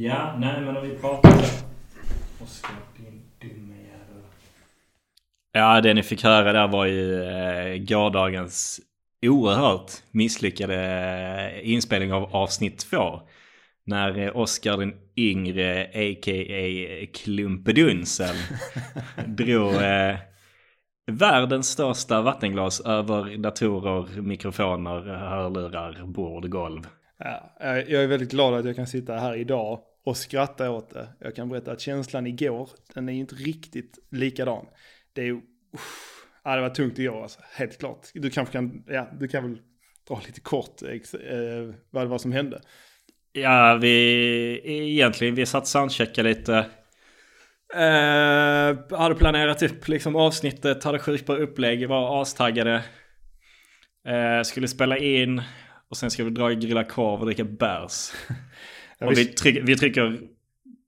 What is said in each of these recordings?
Ja, nej men om vi pratar... Oskar, din dumme jävel. Ja, det ni fick höra där var ju eh, gårdagens oerhört misslyckade eh, inspelning av avsnitt två. När eh, Oskar den yngre, a.k.a. Klumpedunsen, drog eh, världens största vattenglas över datorer, mikrofoner, hörlurar, bord, golv. Ja, jag är väldigt glad att jag kan sitta här idag och skratta åt det. Jag kan berätta att känslan igår, den är ju inte riktigt likadan. Det är ju, uff, ja, det var tungt igår alltså, helt klart. Du kanske kan, ja, du kan väl dra lite kort eh, vad det var som hände. Ja, vi egentligen, vi satt soundchecka lite. Uh, hade planerat upp liksom avsnittet, hade sjukt bra upplägg, var astaggade. Uh, skulle spela in och sen ska vi dra i grilla korv och dricka bärs. och vi, tryck, vi trycker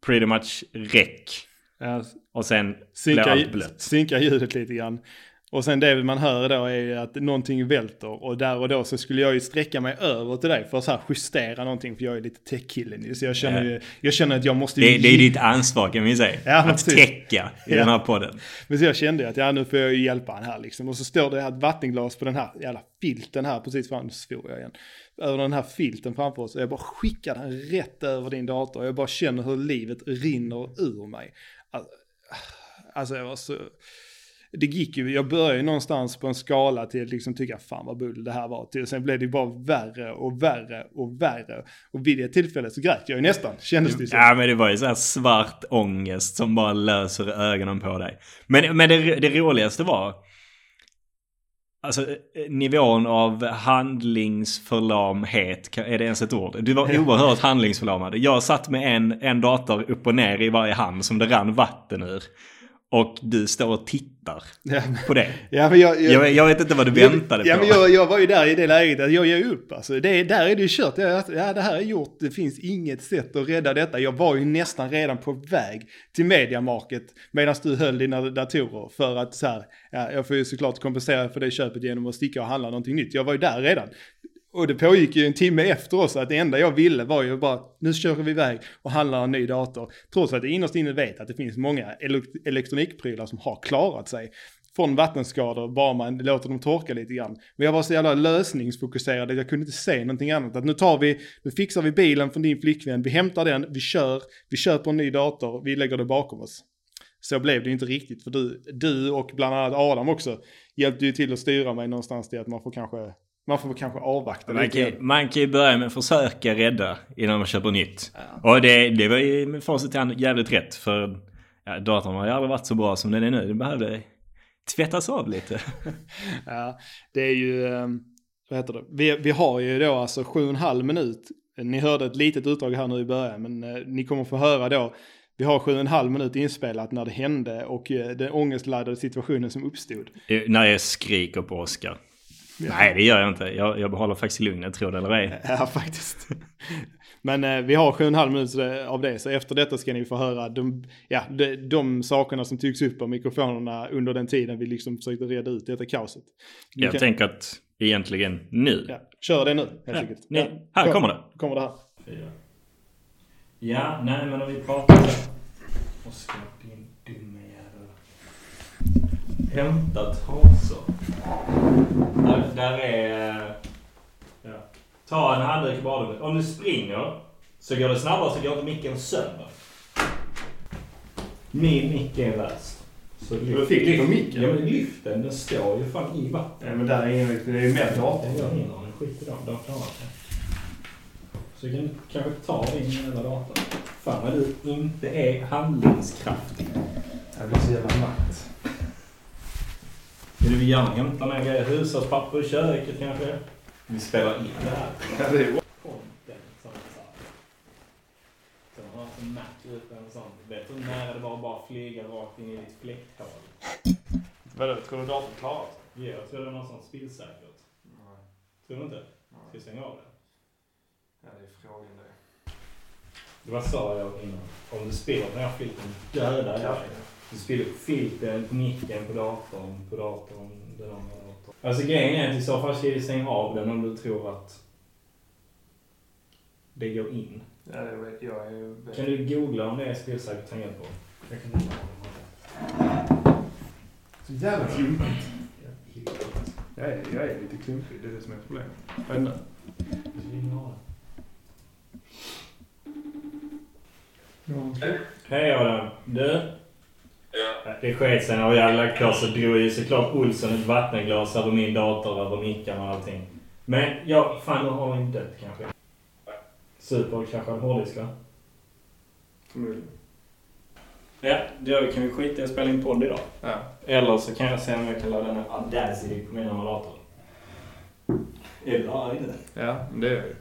pretty much räck. Ja, och sen synka, blir allt blött. Synka ljudet lite grann. Och sen det man hör då är ju att någonting välter och där och då så skulle jag ju sträcka mig över till dig för att så här justera någonting för jag är lite tech-killen Så jag känner ju, jag känner att jag måste ju... Det, det är ditt ansvar kan vi säga. Ja, att täcka i ja. den här podden. Men så jag kände att ja nu får jag ju hjälpa han här liksom. Och så står det ett vattenglas på den här jävla filten här precis framför, nu svor jag igen. Över den här filten framför oss och jag bara skickar den rätt över din dator. Jag bara känner hur livet rinner ur mig. Alltså jag var så det gick ju, jag började ju någonstans på en skala till att liksom tycka fan vad bull det här var. Till, sen blev det bara värre och värre och värre. Och vid det tillfället så grät jag ju nästan, kändes det som. Ja men det var ju så här svart ångest som bara löser ögonen på dig. Men, men det, det roligaste var Alltså nivån av handlingsförlamhet, är det ens ett ord? Du var oerhört handlingsförlamad. Jag satt med en, en dator upp och ner i varje hand som det rann vatten ur. Och du står och tittar ja, på det. Ja, men jag, jag, jag, jag vet inte vad du väntade ja, på. Men jag, jag var ju där i det läget att jag ger upp. Alltså, det, där är det ju kört. Ja, ja, det här är gjort. Det finns inget sätt att rädda detta. Jag var ju nästan redan på väg till Mediamarket medan du höll dina datorer. För att så här, ja, jag får ju såklart kompensera för det köpet genom att sticka och handla någonting nytt. Jag var ju där redan. Och det pågick ju en timme efter oss att det enda jag ville var ju bara nu kör vi iväg och handlar en ny dator. Trots att jag innerst inne vet att det finns många elektronikprylar som har klarat sig från vattenskador bara man låter dem torka lite grann. Men jag var så jävla lösningsfokuserad att jag kunde inte se någonting annat. Att nu tar vi, nu fixar vi bilen från din flickvän, vi hämtar den, vi kör, vi köper en ny dator, vi lägger det bakom oss. Så blev det inte riktigt för du, du och bland annat Adam också hjälpte ju till att styra mig någonstans till att man får kanske man får kanske avvakta man lite. Kan, man kan ju börja med att försöka rädda innan man köper nytt. Ja. Och det, det var ju med facit jävligt rätt. För ja, datorn har ju aldrig varit så bra som den är nu. Den behövde tvättas av lite. ja, det är ju... Ehm, vad heter det? Vi, vi har ju då alltså sju och en halv minut. Ni hörde ett litet utdrag här nu i början, men eh, ni kommer få höra då. Vi har sju och en halv minut inspelat när det hände och eh, den ångestladdade situationen som uppstod. När jag skriker på Oskar. Nej, det gör jag inte. Jag, jag behåller faktiskt lugnet, tror det eller ej. Ja, faktiskt. Men eh, vi har sju och en halv minut av det, så efter detta ska ni få höra de, ja, de, de sakerna som tycks upp av mikrofonerna under den tiden vi liksom försökte reda ut detta kaoset. Ni jag kan... tänker att egentligen nu. Ja, kör det nu, helt ja, enkelt. Ja, här kom, kommer det. Kommer det här. Ja, nej men om vi pratar... Oskar, din dumme Hämta trasor. Där, där är... Ja. Ta en handduk i badrummet. Om du springer så går det snabbare så går inte micken sönder. Min mick är värst. Så lyft, du fick liksom micken? Ja men lyft den. Den står ju fan i vatten. Ja men där är ingen... Det är ju mer datorn. Jag ingen aning. Skit i dem. De klarar sig. Så du kan kanske ta din jävla dator. Fan vad du inte är handlingskraftig. Jag blir så jävla matt. Vill du gärna hämta med grejer? Hushållspapper i köket kanske? Vi spelar in det här. Ja, det är Content som sagt. Så man har en Mac ute eller sånt. Vet du hur nära det var att bara flyga rakt in i ditt fläkthål? Vadå, tror du datorn klarar sig? Ja, jag tror det är något sånt spillsäkert. Nej. Tror du inte? Nej. Ska jag stänga av det? Ja, det är frågan det. Vad sa jag innan? Om du spiller den här filten dödar jag dig. Du spiller filten på micken på datorn, på datorn, den andra datorn. Alltså grejen är att i så fall ska vi stänga av den om du tror att det går in. Ja, jag vet. Jag är... Kan du googla om det är spelsäkert tangentbord? Jag kan Så jävla klumpigt. Jag är, jag är lite klumpig, det är det som är problemet. Vänta. Hej Adam. Du? Ja. Det sket sig när vi hade lagt på så drog ju såklart Olsson ett vattenglas över min dator, över micken och allting. Men ja, fan nu har han dött kanske. Superkraschad hårddisk va? Förmodligen. Ja, då kan vi skita i att spela in podd idag. Ja. Eller så kan jag se om jag kan ladda ner Audacity på min dator. Är du arg nu? Ja, men det är jag ju.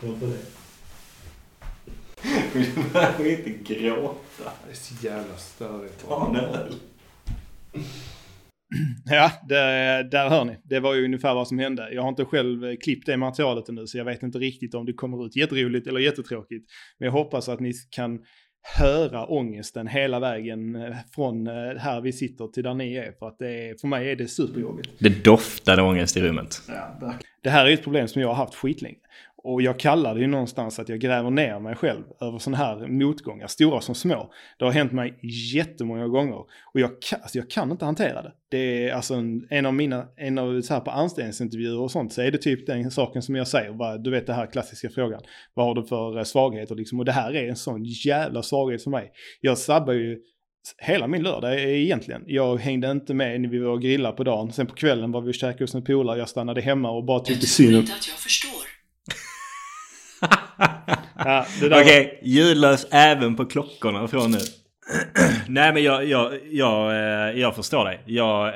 Varför det? Du bara inte gråta? Det är så jävla störigt. Ta en öl. Ja, det, där hör ni. Det var ju ungefär vad som hände. Jag har inte själv eh, klippt det materialet ännu, så jag vet inte riktigt om det kommer ut jätteroligt eller jättetråkigt. Men jag hoppas att ni kan höra ångesten hela vägen eh, från eh, här vi sitter till där ni är. För att det är, för mig är det superjobbigt. Det doftade ångest i rummet. Det här är ett problem som jag har haft skitlänge. Och jag kallar det ju någonstans att jag gräver ner mig själv över sådana här motgångar, stora som små. Det har hänt mig jättemånga gånger. Och jag kan, alltså jag kan inte hantera det. Det är alltså en, en av mina, en av så här på anställningsintervjuer och sånt så är det typ den saken som jag säger. Bara, du vet den här klassiska frågan. Vad har du för eh, svagheter liksom? Och det här är en sån jävla svaghet för mig. Jag sabbar ju hela min lördag är egentligen. Jag hängde inte med när vi var och grillade på dagen. Sen på kvällen var vi och käkade hos en polare. Jag stannade hemma och bara tyckte synd om... inte att jag förstår. Ja, Okej, ljudlös även på klockorna från nu. Nej men jag, jag, jag, eh, jag förstår dig. Jag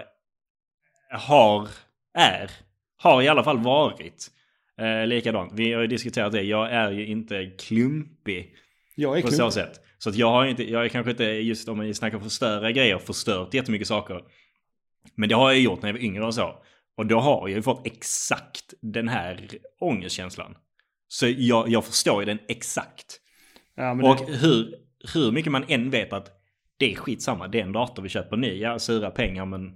har, är, har i alla fall varit eh, likadan. Vi har ju diskuterat det. Jag är ju inte klumpig jag är på klok. så sätt. Så att jag har inte, jag är kanske inte just om vi snackar förstöra grejer, förstört jättemycket saker. Men det har jag gjort när jag var yngre och så. Och då har jag ju fått exakt den här ångestkänslan. Så jag, jag förstår ju den exakt. Ja, Och det, hur, hur mycket man än vet att det är skitsamma, det är en dator vi köper ny, ja sura pengar men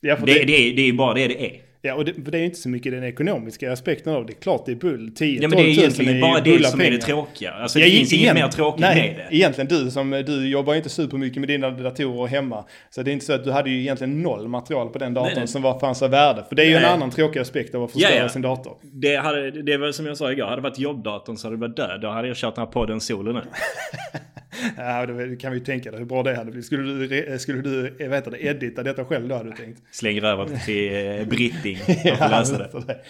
ja, det, det, det, är, det är bara det det är. Ja, och det, för det är inte så mycket den ekonomiska aspekten av det. Klart det är bull. 10 Ja men det är 12 000 egentligen bara det som är det pengar. tråkiga. Alltså Ja, det finns inget mer tråkigt nej, med det. egentligen du som, du jobbar inte supermycket med dina datorer hemma. Så det är inte så att du hade ju egentligen noll material på den datorn Nej, som var, fanns av värde. För det är ju Nej. en annan tråkig aspekt av att förstöra Ja, ja. sin dator. Det, hade, det var som jag sa igår, hade det varit jobbdatorn så hade det varit död. Då hade jag kört den här podden solo nu. Ja, det kan vi ju tänka dig hur bra det hade blivit. Skulle du, skulle du jag vet inte, edita detta själv då hade du tänkt? Slänger över till eh, Britting. Får lösa det. det.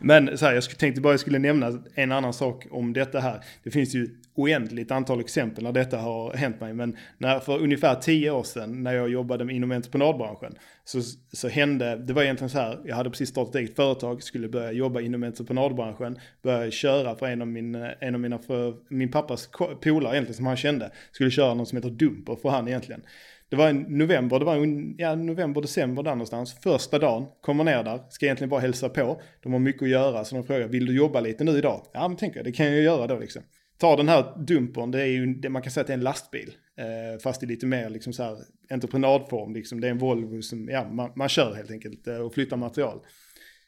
Men så här, jag tänkte bara jag skulle nämna en annan sak om detta här. Det finns ju oändligt antal exempel när detta har hänt mig. Men när, för ungefär tio år sedan när jag jobbade inom entreprenadbranschen så, så hände, det var egentligen så här, jag hade precis startat ett eget företag, skulle börja jobba inom entreprenadbranschen, börja köra för en av, min, eh, en av mina, för min pappas polare egentligen som han kände, skulle köra något som heter Dumper för han egentligen. Det var i november, det var en- ja, november, december där någonstans. Första dagen, kommer ner där, ska egentligen bara hälsa på. De har mycket att göra, så de frågar, vill du jobba lite nu idag? Ja, men tänker jag, det kan jag göra då liksom. Tar den här dumpern, det är ju, det, man kan säga att det är en lastbil. Eh, fast i lite mer liksom så här entreprenadform, liksom. Det är en Volvo som, ja, man, man kör helt enkelt eh, och flyttar material.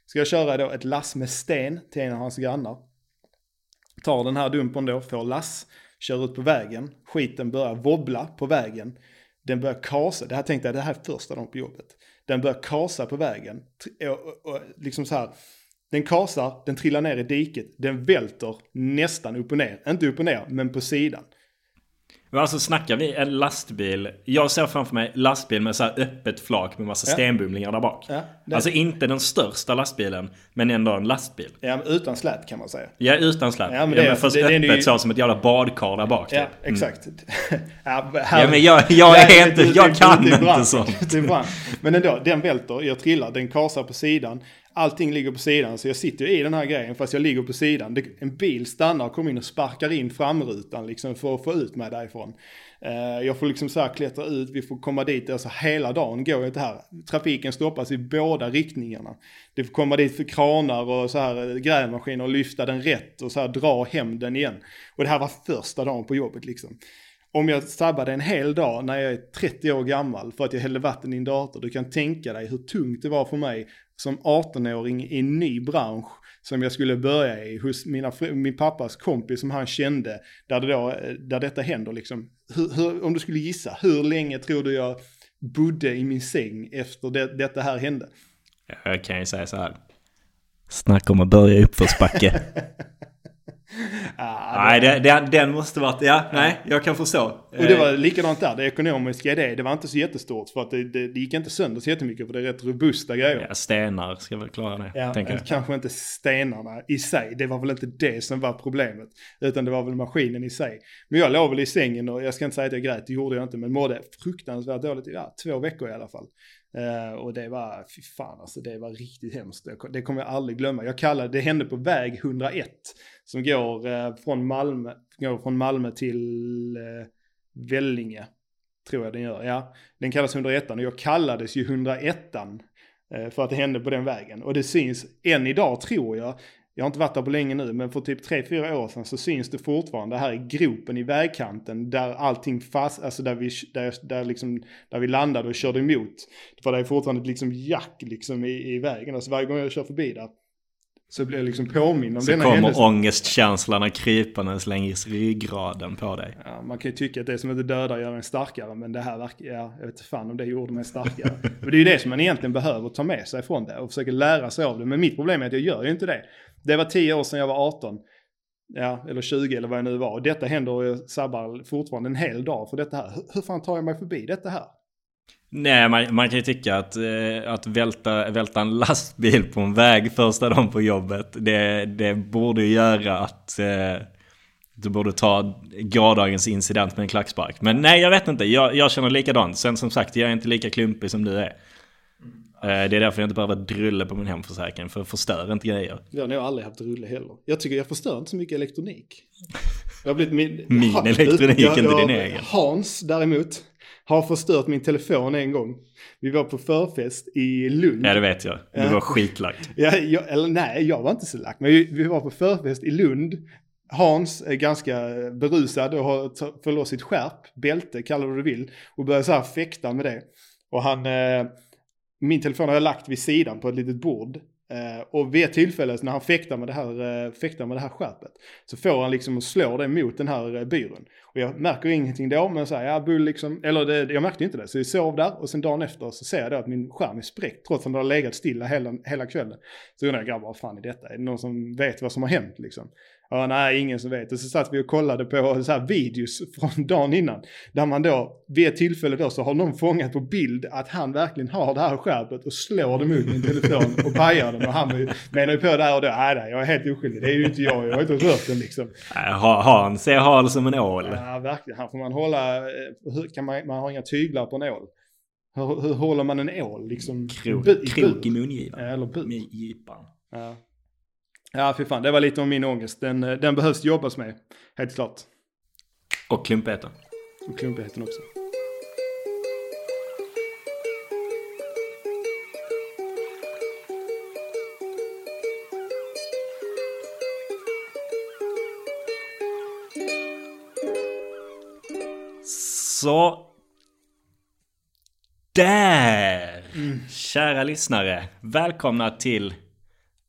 Ska jag köra då ett lass med sten till en av hans grannar. Tar den här dumpern då, får lass, kör ut på vägen. Skiten börjar wobbla på vägen. Den börjar kasa, det här tänkte jag, det här är första dagen på jobbet. Den börjar kasa på vägen. Och, och, och, liksom så här. Den kasar, den trillar ner i diket, den välter nästan upp och ner. Inte upp och ner, men på sidan. Men alltså snackar vi en lastbil. Jag ser framför mig lastbil med så här öppet flak med massa Ja. stenbumlingar där bak. Ja, det- Alltså inte den största lastbilen, men ändå en lastbil. Ja, men utan släp kan man säga. Ja, utan släp. Ja, Ja, men men, det är- först det- det öppet ju- så som ett jävla badkar där bak. Ja, typ. Mm. exakt. ja, här- Ja, men jag, jag är Nej, inte, det- det- jag det- kan det är inte sånt. Det. Men ändå, den välter, jag trillar, den kasar på sidan. Allting ligger på sidan, så jag sitter ju i den här grejen fast jag ligger på sidan. Det, en bil stannar, och kommer in och sparkar in framrutan liksom för att få ut mig därifrån. Eh, jag får liksom så här klättra ut, vi får komma dit, alltså hela dagen går jag inte här. Trafiken stoppas i båda riktningarna. Det får komma dit för kranar och så här eh, grävmaskiner och lyfta den rätt och så här dra hem den igen. Och det här var första dagen på jobbet liksom. Om jag sabbade en hel dag när jag är 30 år gammal för att jag hällde vatten i en dator, du kan tänka dig hur tungt det var för mig som 18-åring i en ny bransch, som jag skulle börja i hos mina, min pappas kompis som han kände, där, det då, där detta händer liksom. Hur, hur, om du skulle gissa, hur länge tror du jag bodde i min säng efter det, detta här hände? Jag kan ju säga så här. Snacka om att börja i uppförsbacke. ah, nej, det, det, den måste varit, ja, nej, jag kan förstå. Och det var likadant där, det ekonomiska i det, det var inte så jättestort för att det, det, det gick inte sönder så jättemycket för det är rätt robusta grejer. Ja, stenar ska väl klara det, ja, tänker jag. Kanske inte stenarna i sig, det var väl inte det som var problemet, utan det var väl maskinen i sig. Men jag låg väl i sängen och jag ska inte säga att jag grät, det gjorde jag inte, men mådde fruktansvärt dåligt, ja, två veckor i alla fall. Uh, och det var, fy fan alltså, det var riktigt hemskt. Det kommer jag aldrig glömma. Jag kallade, det hände på väg 101 som går uh, från Malmö, går från Malmö till uh, Vellinge. Tror jag den gör, ja. Den kallas 101 och jag kallades ju 101 för att det hände på den vägen. Och det syns än idag tror jag jag har inte varit där på länge nu, men för typ 3-4 år sedan så syns det fortfarande här i gropen i vägkanten där allting fast, alltså där vi, där, där liksom, där vi landade och körde emot. För det är fortfarande liksom jack liksom i, i vägen, alltså varje gång jag kör förbi där så blir jag liksom påminn om så denna kommer händelse. ångestkänslan krypandes längs ryggraden på dig. Ja, man kan ju tycka att det som inte dödar gör en starkare, men det här verkar, ja, jag vet fan om det gjorde mig starkare. men det är ju det som man egentligen behöver ta med sig från det och försöka lära sig av det. Men mitt problem är att jag gör ju inte det. Det var 10 år sedan jag var 18. Ja, eller 20 eller vad jag nu var. Och detta händer och jag sabbar fortfarande en hel dag för detta här. Hur, hur fan tar jag mig förbi detta här? Nej, man, man kan ju tycka att, eh, att välta, välta en lastbil på en väg första dagen på jobbet, det, det borde ju göra att eh, du borde ta gårdagens incident med en klackspark. Men nej, jag vet inte. Jag, jag känner likadant. Sen som sagt, jag är inte lika klumpig som du är. Eh, det är därför jag inte behöver drulle på min hemförsäkring, för förstör inte grejer. Jag har nog aldrig haft drulle heller. Jag tycker jag förstör inte så mycket elektronik. Jag har blivit min... min ha, elektronik, jag, inte din egen. Hans däremot har förstört min telefon en gång. Vi var på förfest i Lund. Ja det vet jag. Du var skitlack. ja, jag, eller nej, jag var inte så lack. Men vi, vi var på förfest i Lund. Hans är ganska berusad och har fått loss sitt skärp, bälte, kalla det vad du vill. Och börjar så här fäkta med det. Och han... Eh, min telefon har jag lagt vid sidan på ett litet bord. Eh, och vid ett tillfälle när han fäktar med det här, eh, fäktar med det här skärpet så får han liksom och slår det mot den här eh, byrån. Och jag märker ingenting då men säger ja bull liksom, eller det, jag märkte inte det. Så jag sov där och sen dagen efter så ser jag då att min skärm är spräckt trots att den har legat stilla hela, hela kvällen. Så undrar jag grabbar vad fan är detta? Är det någon som vet vad som har hänt liksom? Ja, nej, ingen som vet. Och så satt vi och kollade på så här videos från dagen innan. Där man då, vid ett tillfälle då så har någon fångat på bild att han verkligen har det här skärpet och slår det mot min telefon och pajar den. Och han menar ju på där och då, nej, nej, jag är helt oskyldig. Det är ju inte jag, jag har inte rört den liksom. Han ser hal som en ål. Ja, verkligen. Här får man hålla, hur kan man, man har inga tyglar på en ål. Hur, hur håller man en ål liksom? Krok, i, krok i mungipan. Ja, eller bur. Med gipan. Ja. Ja, för fan. Det var lite om min ångest. Den, eh, den behövs jobbas med. Helt klart. Och klumpigheten. Och klumpigheten också. Så. Där! Mm. Kära lyssnare. Välkomna till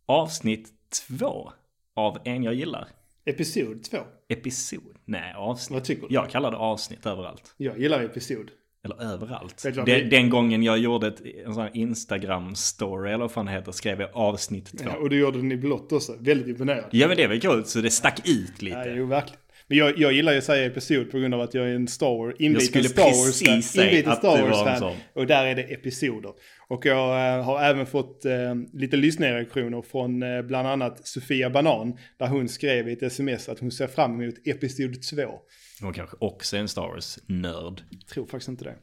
avsnitt två av En jag gillar. Episod två? Episod? Nej, avsnitt. Vad tycker du? Jag kallar det avsnitt överallt. Jag gillar episod. Eller överallt. Den, den, gången jag gjorde ett, en sån här Instagram-story eller vad fan det heter, skrev jag avsnitt två. Ja, och du gjorde den i blått också. Väldigt imponerad. Ja men det väl coolt, så det stack ut lite. Ja, jo, verkligen. Men jag, jag gillar ju att säga episod på grund av att jag är en Star Wars, inviten Star Wars-fan. Inviten Star Wars-fan. Och där är det episoder. Och jag äh, har även fått äh, lite lyssnarreaktioner från äh, bland annat Sofia Banan. Där hon skrev i ett sms att hon ser fram emot episod 2. Hon kanske också är en Star Wars-nörd. Tror faktiskt inte det.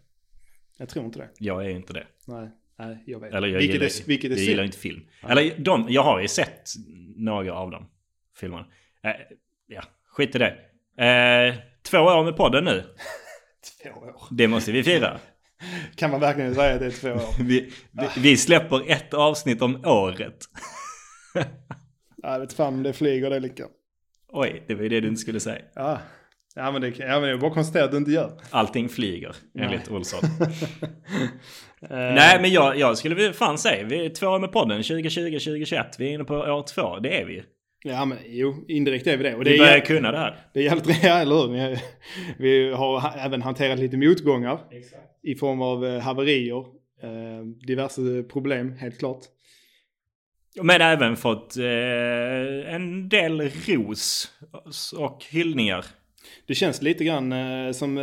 Jag tror inte det. Jag är inte det. Nej, nej jag vet. Eller jag vilket gillar, är, vilket är jag gillar inte film. Ja. Eller de, jag har ju sett några av dem. Filmerna. ja, skit i det. Eh, två år med podden nu. två år? Det måste vi fira. Kan man verkligen säga att det är två år? vi, vi, vi, släpper ett avsnitt om året. jag vet fan det flyger det lika. Oj, det var ju det du inte skulle säga. Ja, Ja men det, ja, men jag bara konstaterar att du inte gör. Allting flyger, enligt Olsson. Eh, Nej, men jag, jag skulle fan säga, vi är två år med podden, 2020-2021. Vi är inne på år två, det är vi. Ja men jo, indirekt är vi det. Och det Vi är, börjar jä- kunna det här. det är jävligt, ja eller hur? Vi, har ha- även hanterat lite motgångar i form av eh, haverier. Eh, diverse problem, helt klart. Men även fått eh, en del ros och hyllningar. Det känns lite grann eh, som, eh,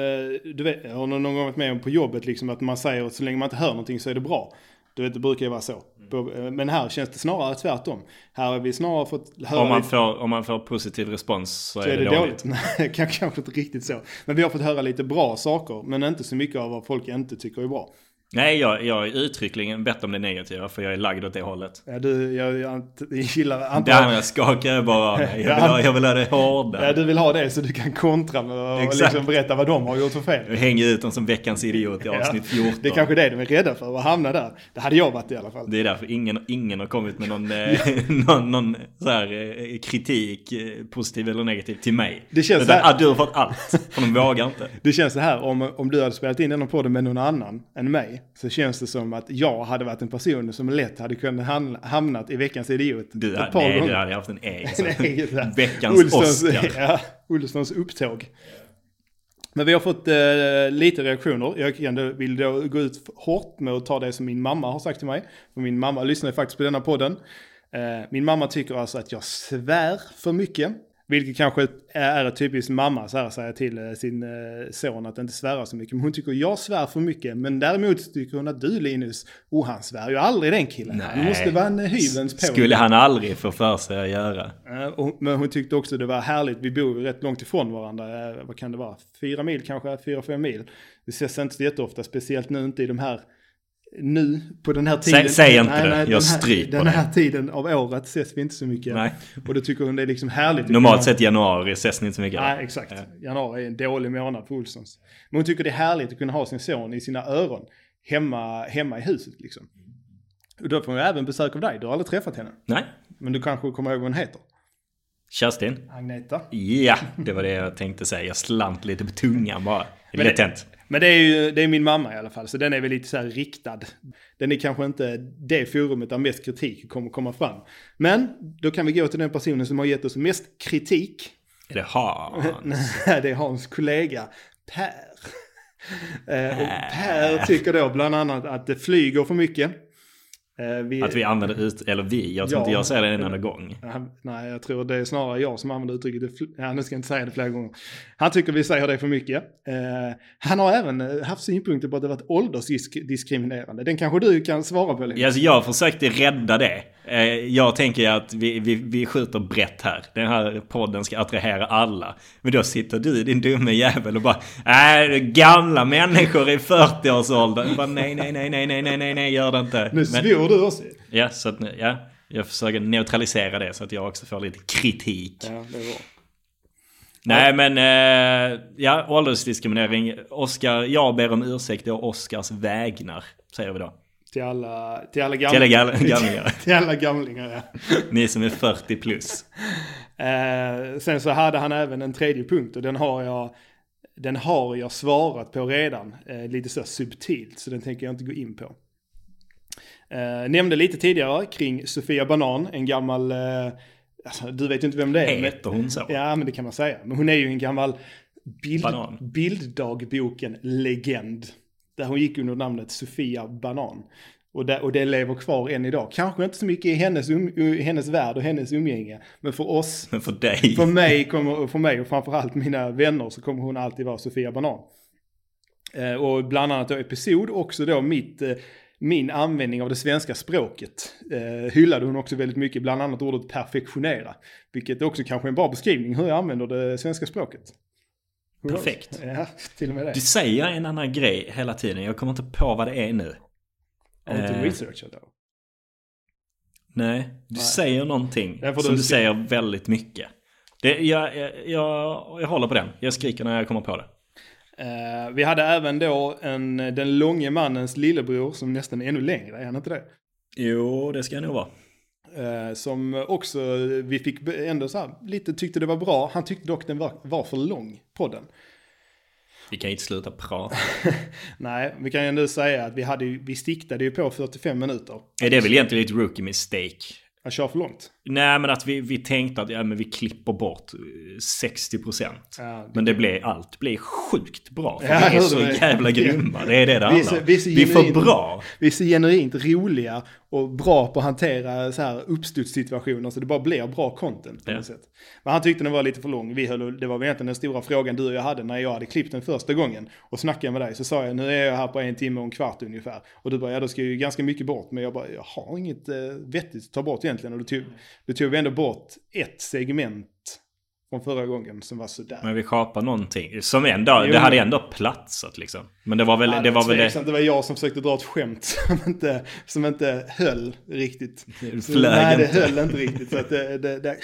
du vet, jag har någon gång varit med om på jobbet liksom att man säger att så länge man inte hör någonting så är det bra. Du vet, det brukar ju vara så. Eh, men här känns det snarare tvärtom. Här har vi snarare fått höra Om man, får, om man får positiv respons så, så är det, dåligt. Nej, kan- kanske inte riktigt så. Men vi har fått höra lite bra saker, men inte så mycket av vad folk inte tycker är bra. Nej, jag, jag är uttryckligen bett om det negativa för jag är lagd åt det hållet. Ja, du, jag, jag, jag gillar, antar Det andra skakar jag bara av mig. Jag vill ha, jag vill ha det hårda. Ja, du vill ha det så du kan kontra med och Exakt. liksom berätta vad de har gjort för fel. Jag hänger ut dem som veckans idiot i avsnitt 14. Det är kanske det de är rädda för, att hamna där. Det hade jag varit i alla fall. Det är därför ingen, ingen har kommit med någon, eh, någon, någon så här, eh, kritik, eh, positiv eller negativ, till mig. Det känns Utan, så här- ah, du har fått allt, för de vågar inte. Det känns så här, om, om du hade spelat in den podden med någon annan än mig, så känns det som att jag hade varit en person som lätt hade kunnat ham- hamnat i veckans idiot. Du, ett par nej, gånger. du hade haft en egen. Veckans Olssons- Oscar. Ja, Olssons upptåg. Men vi har fått eh, lite reaktioner. Jag vill då gå ut hårt med att ta det som min mamma har sagt till mig. För min mamma lyssnar faktiskt på denna podden. Eh, min mamma tycker alltså att jag svär för mycket. Vilket kanske är ett typiskt mamma så här säga till eh, sin eh, son att inte svära så mycket. Men hon tycker jag svär för mycket. Men däremot tycker hon att du Linus, oh han svär ju aldrig den killen. Du Nej. måste vara en hyvens på. Skulle han aldrig få för sig att göra. Eh, Men hon tyckte också det var härligt. Vi bor ju rätt långt ifrån varandra. Eh, Vad kan det vara? Fyra mil kanske? Fyra, fem mil. Vi ses inte så jätteofta. Speciellt nu inte i de här... Nu på den här tiden. säg inte det. Jag den här, stryper Den här tiden av året ses vi inte så mycket. Nej. Och då tycker hon det är liksom härligt. Normalt sett januari ses ni inte så mycket. Nej, exakt. Januari är en dålig månad för Olssons. Men hon tycker det är härligt att kunna ha sin son i sina öron. Hemma, hemma i huset liksom. Och då får hon även besök av dig. Du har aldrig träffat henne. Nej. Men du kanske kommer ihåg vad hon heter? Kerstin? Agneta. Ja, det var det jag tänkte säga. Jag slant lite på tungan bara. Men Lätt det- hänt. Men det är ju det är min mamma i alla fall, så den är väl lite så här riktad. Den är kanske inte det forumet där mest kritik kommer komma fram. Men då kan vi gå till den personen som har gett oss mest kritik. Är det Hans? Nej, det är Hans kollega Per. Eh, och Per tycker då bland annat att det flyger för mycket. Eh, vi- Att vi använder ut, eller vi, jag tror Ja. inte jag säger det en enda gång. Nej, jag tror det är snarare jag som använder uttrycket. Ja, nu ska jag inte säga det flera gånger. Han tycker vi säger det för mycket. Eh, han har även eh, haft synpunkter på att det varit åldersdiskriminerande. Den kanske du kan svara på lite. Alltså jag försökte rädda det. Eh, Jag tänker att vi, vi, vi skjuter brett här. Den här podden ska attrahera alla. Men då sitter du din dumme jävel och bara äh, gamla människor i 40-årsåldern. Bara, Nej, nej, nej, nej, nej, nej, nej, nej, gör det inte. Nu svor du också. ja, så att, ja, jag försöker neutralisera det så att jag också får lite kritik. Ja, det är bra. Nej men, eh, ja, åldersdiskriminering. Oskar, jag ber om ursäkt å Oskars vägnar, säger vi då. Till alla, till alla, Till alla gamlingar. till alla gamlingar, ja. Ni som är 40 plus. Eh, sen så hade han även en tredje punkt och den har jag, den har jag svarat på redan. Eh, lite så subtilt så den tänker jag inte gå in på. Eh, nämnde lite tidigare kring Sofia Banan, en gammal, eh, alltså, du vet ju inte vem det är. Heter hon så? Ja, men det kan man säga. Men hon är ju en gammal bild, Banan. bilddagboken-legend. Där hon gick under namnet Sofia Banan. Och det, och det lever kvar än idag. Kanske inte så mycket i hennes, um, hennes värld och hennes umgänge. Men för oss, Men för dig. för mig, kommer, för mig och framförallt mina vänner så kommer hon alltid vara Sofia Banan. Eh, och bland annat då episod också då mitt, eh, min användning av det svenska språket eh, hyllade hon också väldigt mycket, bland annat ordet perfektionera. Vilket också kanske är en bra beskrivning hur jag använder det svenska språket. Perfekt. Ja, till och med det. Du säger en annan grej hela tiden. Jag kommer inte på vad det är nu. Har du inte eh, researchat då? Nej, du Nej. säger någonting som du du säger väldigt mycket. Det, jag, jag, jag, jag håller på den. Jag skriker när jag kommer på det. Eh, vi hade även då en, den långe mannens lillebror som nästan är ännu längre, är han inte det? Jo, det ska jag nog vara. Eh, som också vi fick ändå så här, lite tyckte det var bra. Han tyckte dock den var, var för lång, podden. Vi kan inte sluta prata. Nej, vi kan ju ändå säga att vi, hade, vi stiktade ju på 45 minuter. Är det väl egentligen ett rookie mistake? Att köra för långt? Nej, men att vi, vi tänkte att ja, men vi klipper bort 60%. Ja, det- Men det blev, allt blev sjukt bra. För Ja, vi är så det. jävla grymma. Det är det det handlar så- om. vi är så Vi är för genuint- bra. Vi är så genuint roliga och bra på att hantera så här uppstudssituationer så det bara blir bra content på Ja. något sätt. Men han tyckte den var lite för lång. Vi höll, det var väl egentligen den stora frågan du och jag hade när jag hade klippt den första gången och snackade med dig. Så sa jag nu är jag här på en timme och en kvart ungefär. Och du bara ja då ska ju ganska mycket bort. Men jag bara jag har inget eh, vettigt att ta bort egentligen. Och då tog, då tog vi ändå bort ett segment från förra gången som var sådär. Men vi skapar någonting. Som ändå, Jo, det hade ändå platsat liksom. Men det var väl Ja, det, var väl det. det var jag som försökte dra ett skämt som inte, som inte höll riktigt. Det Så, nej, det höll inte riktigt. Så att det, det, det,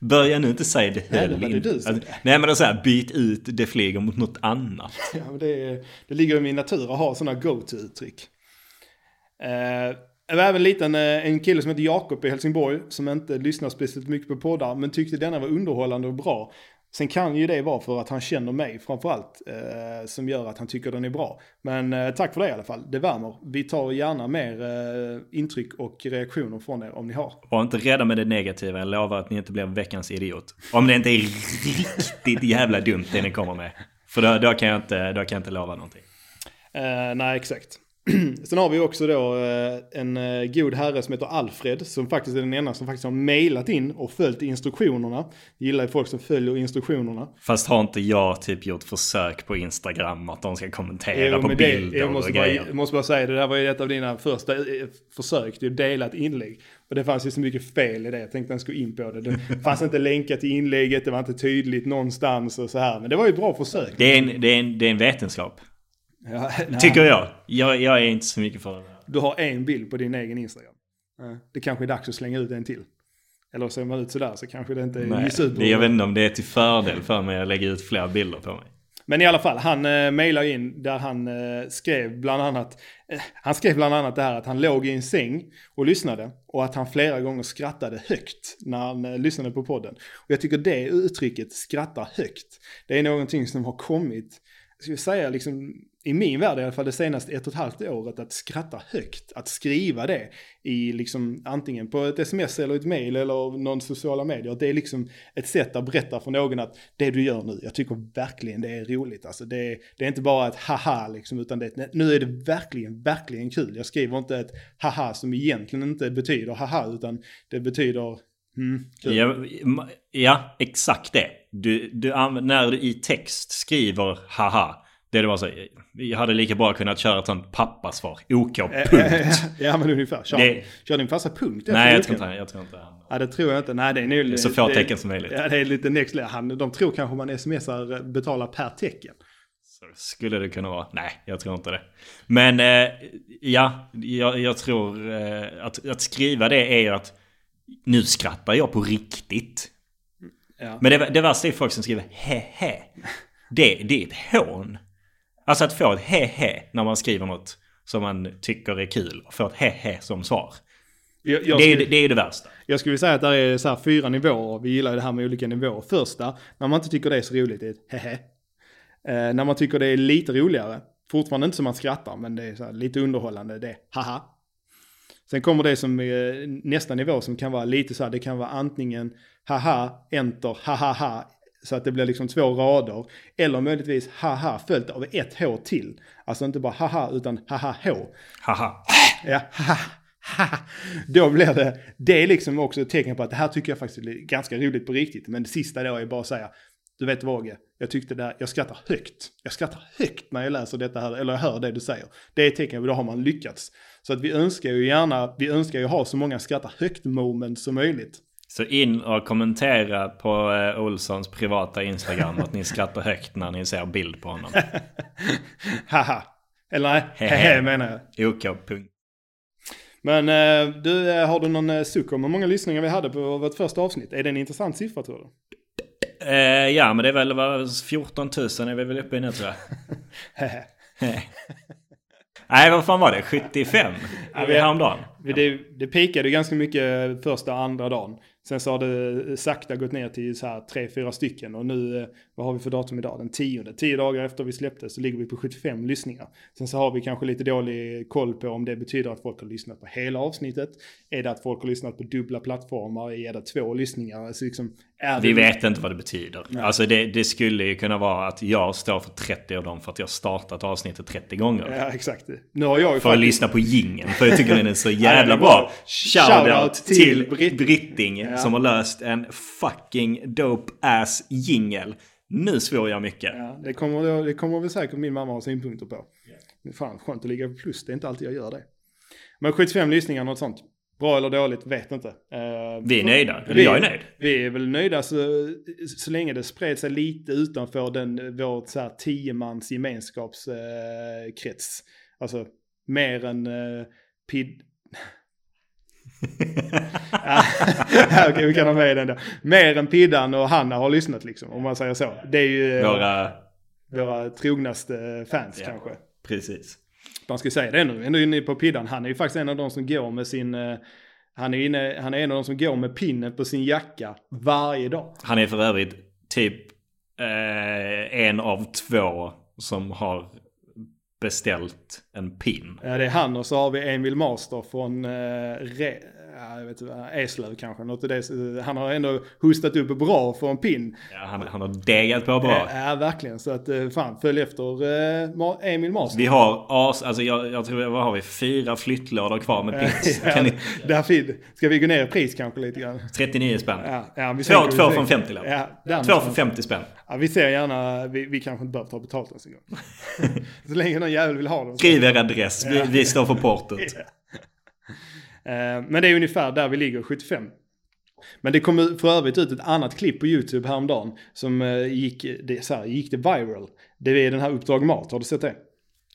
Börja nu inte säga det Nej, höll det var det du Alltså, Nej men det är så här, byt ut det flyger mot något annat. ja, men det, det ligger i min natur att ha sådana go-to-uttryck. Eh, det var även en liten, eh, en kille som heter Jakob i Helsingborg som inte lyssnar speciellt mycket på poddar men tyckte denna var underhållande och bra. Sen kan ju det vara för att han känner mig framförallt eh, som gör att han tycker den är bra. Men eh, tack för det i alla fall, det värmer. Vi tar gärna mer eh, intryck och reaktioner från er om ni har. Var inte rädda med det negativa. Jag lovar att ni inte blir veckans idiot. Om det inte är riktigt jävla dumt det ni kommer med. För då, då, kan, jag inte, då kan jag inte lova någonting. Eh, nej, exakt. Sen har vi också då eh, en eh, god herre som heter Alfred som faktiskt är den enda som faktiskt har mailat in och följt instruktionerna. Jag gillar folk som följer instruktionerna. Fast har inte jag typ gjort försök på Instagram att de ska kommentera Jo, på men det- bilder jag måste och bara, grejer? jag måste bara säga, det där var ju ett av dina första eh, försök till att dela ett inlägg. Och det fanns ju så mycket fel i det, jag tänkte jag skulle in på det. Det fanns inte länkat till inlägget, det var inte tydligt någonstans och så här. Men det var ju ett bra försök. Det är en, det är en, det är en vetenskap. Ja. Tycker jag. jag. Jag är inte så mycket för det. Du har en bild på din egen Instagram. Det kanske är dags att slänga ut en till. Eller ser man ut sådär så kanske det inte är Nej, super. jag vet inte om det är till fördel för mig att lägga ut fler bilder på mig. Men i alla fall, han eh, mejlade in där han eh, skrev bland annat, eh, han skrev bland annat det här att han låg i en säng och lyssnade och att han flera gånger skrattade högt när han eh, lyssnade på podden. Och jag tycker det uttrycket, skratta högt, det är någonting som har kommit, jag skulle säga liksom, i min värld i alla fall det senaste ett och ett halvt året, att skratta högt, att skriva det i liksom antingen på ett sms eller ett mail eller någon sociala medier. Det är liksom ett sätt att berätta för någon att det du gör nu, jag tycker verkligen det är roligt. Alltså det, är- det är inte bara ett haha liksom, utan det, nu är det verkligen, verkligen kul. Jag skriver inte ett haha som egentligen inte betyder haha, utan det betyder mm. Ja, ja, exakt det. Du, du, när du i text skriver haha. Det bara så. Jag hade lika bra kunnat köra ett sånt pappasvar. OK, punkt. ja men ungefär. Kör, Det- kör din fasta punkt. Nej, jag tror inte jag tror inte han. Ja det tror jag inte. Nej det är nog... Så få tecken som möjligt. Ja det är lite next. Han, de tror kanske man smsar betalar per tecken. Så skulle det kunna vara. Nej, jag tror inte det. Men eh, ja, jag, jag tror eh, att, att skriva det är ju att nu skrattar jag på riktigt. Ja. Men det, det värsta är folk som skriver he-he. Det, det är ett hån. Alltså att få ett he-he när man skriver något som man tycker är kul och få ett he-he som svar. Jag, jag, Det är, skulle, det, är det värsta. jag skulle säga att det är så här fyra nivåer. Vi gillar det här med olika nivåer. Första, när man inte tycker det är så roligt, det är ett hehe. Eh, när man tycker det är lite roligare, fortfarande inte som man skrattar, men det är så lite underhållande, det är haha. Sen kommer det som är nästa nivå som kan vara lite så här, det kan vara antingen haha, enter, hahaha, så att det blir liksom två rader. Eller möjligtvis haha följt av ett h till. Alltså inte bara haha utan haha h. Haha. Ja, haha, haha. Då blir det, det är liksom också ett tecken på att det här tycker jag faktiskt är ganska roligt på riktigt. Men det sista då är bara att säga, du vet vad Åge, jag tyckte det här, jag skrattar högt. Jag skrattar högt när jag läser detta här, eller jag hör det du säger. Det är ett tecken på att då har man lyckats. Så att vi önskar ju gärna, vi önskar ju ha så många skratta högt moments som möjligt. Så in och kommentera på eh, Olssons privata Instagram att ni skrattar högt när ni ser bild på honom. Haha. Eller nej, Hehe. menar jag. OK, punkt. Men eh, du, eh, har du någon eh, suck om hur många lyssningar vi hade på vårt första avsnitt? Är det en intressant siffra tror du? Ja, men det är väl vad, 14 000 är vi väl uppe i nu tror jag. Nej, Nej, vad fan var det? 75? Ja, vi- häromdagen. Det, det pikade ganska mycket första och andra dagen. Sen så har det eh, sakta gått ner till så här tre, fyra stycken. Och nu, eh, vad har vi för datum idag? Den tionde. Tio dagar efter vi släppte så ligger vi på 75 lyssningar. Sen så har vi kanske lite dålig koll på om det betyder att folk har lyssnat på hela avsnittet. Är det att folk har lyssnat på dubbla plattformar? Är det två lyssningar? Alltså liksom, vi vet inte vad det betyder. Alltså det, det skulle ju kunna vara att jag står för 30 av dem för att jag startat avsnittet 30 gånger. Ja, exakt. Nu har jag För att lyssna på gingen. För jag tycker den är så jävla bra. Shoutout till Britt- Britting som har löst en fucking dope ass jingel. Nu svor jag mycket. Ja, det kommer, det kommer väl säkert min mamma ha synpunkter på. Är fan skönt att ligga på plus, det är inte alltid jag gör det. Men 75 lyssningar, något sånt. Bra eller dåligt, vet inte. Eh, Vi är nöjda. Eller vi- jag är nöjd. Vi är väl nöjda så, så länge det spred sig lite utanför den, vår så här, tiomans gemenskapskrets. alltså mer än uh, PID... ja, vi kan ha med den där. Mer än Piddan och Hanna har lyssnat liksom, om man säger så. Det är ju eh, Våra... våra trognaste fans Ja. kanske. Precis. Man ska säga det nu, ändå inne på Piddan. Han är ju faktiskt en av de som går med sin... eh, Han är, inne, han är en av de som går med pinnen på sin jacka varje dag. Han är för övrigt typ eh, en av två som har beställt en pin. Ja, det är han och så har vi Emil Master från eh, Re, ja, jag vet inte, Eslöv kanske. Något det. Han har ändå hostat upp bra för en pin. Ja, han, han har degat på bra. Ja, verkligen. Så att eh, fan, följ efter eh, Emil Master. Vi har as, alltså jag, jag tror, vad har vi? Fyra flyttlådor kvar med pins. ja, Kan ni, där fin- Ska vi gå ner i pris kanske lite grann? 39 spänn. Ja, ja, vi Två, två från 50 lapp. Ja, Två för någonstans. 50 spänn. Ja, vi ser gärna, vi, vi kanske inte behöver ta betalt ens en gång. så länge någon jävel vill ha dem. Skriv er adress. Vi, vi står för portot. Eh, Men det är ungefär där vi ligger, 75. Men det kom för övrigt ut ett annat klipp på YouTube häromdagen som eh, gick, det, så här, gick det viral. Det är den här Uppdrag Mat, har du sett det?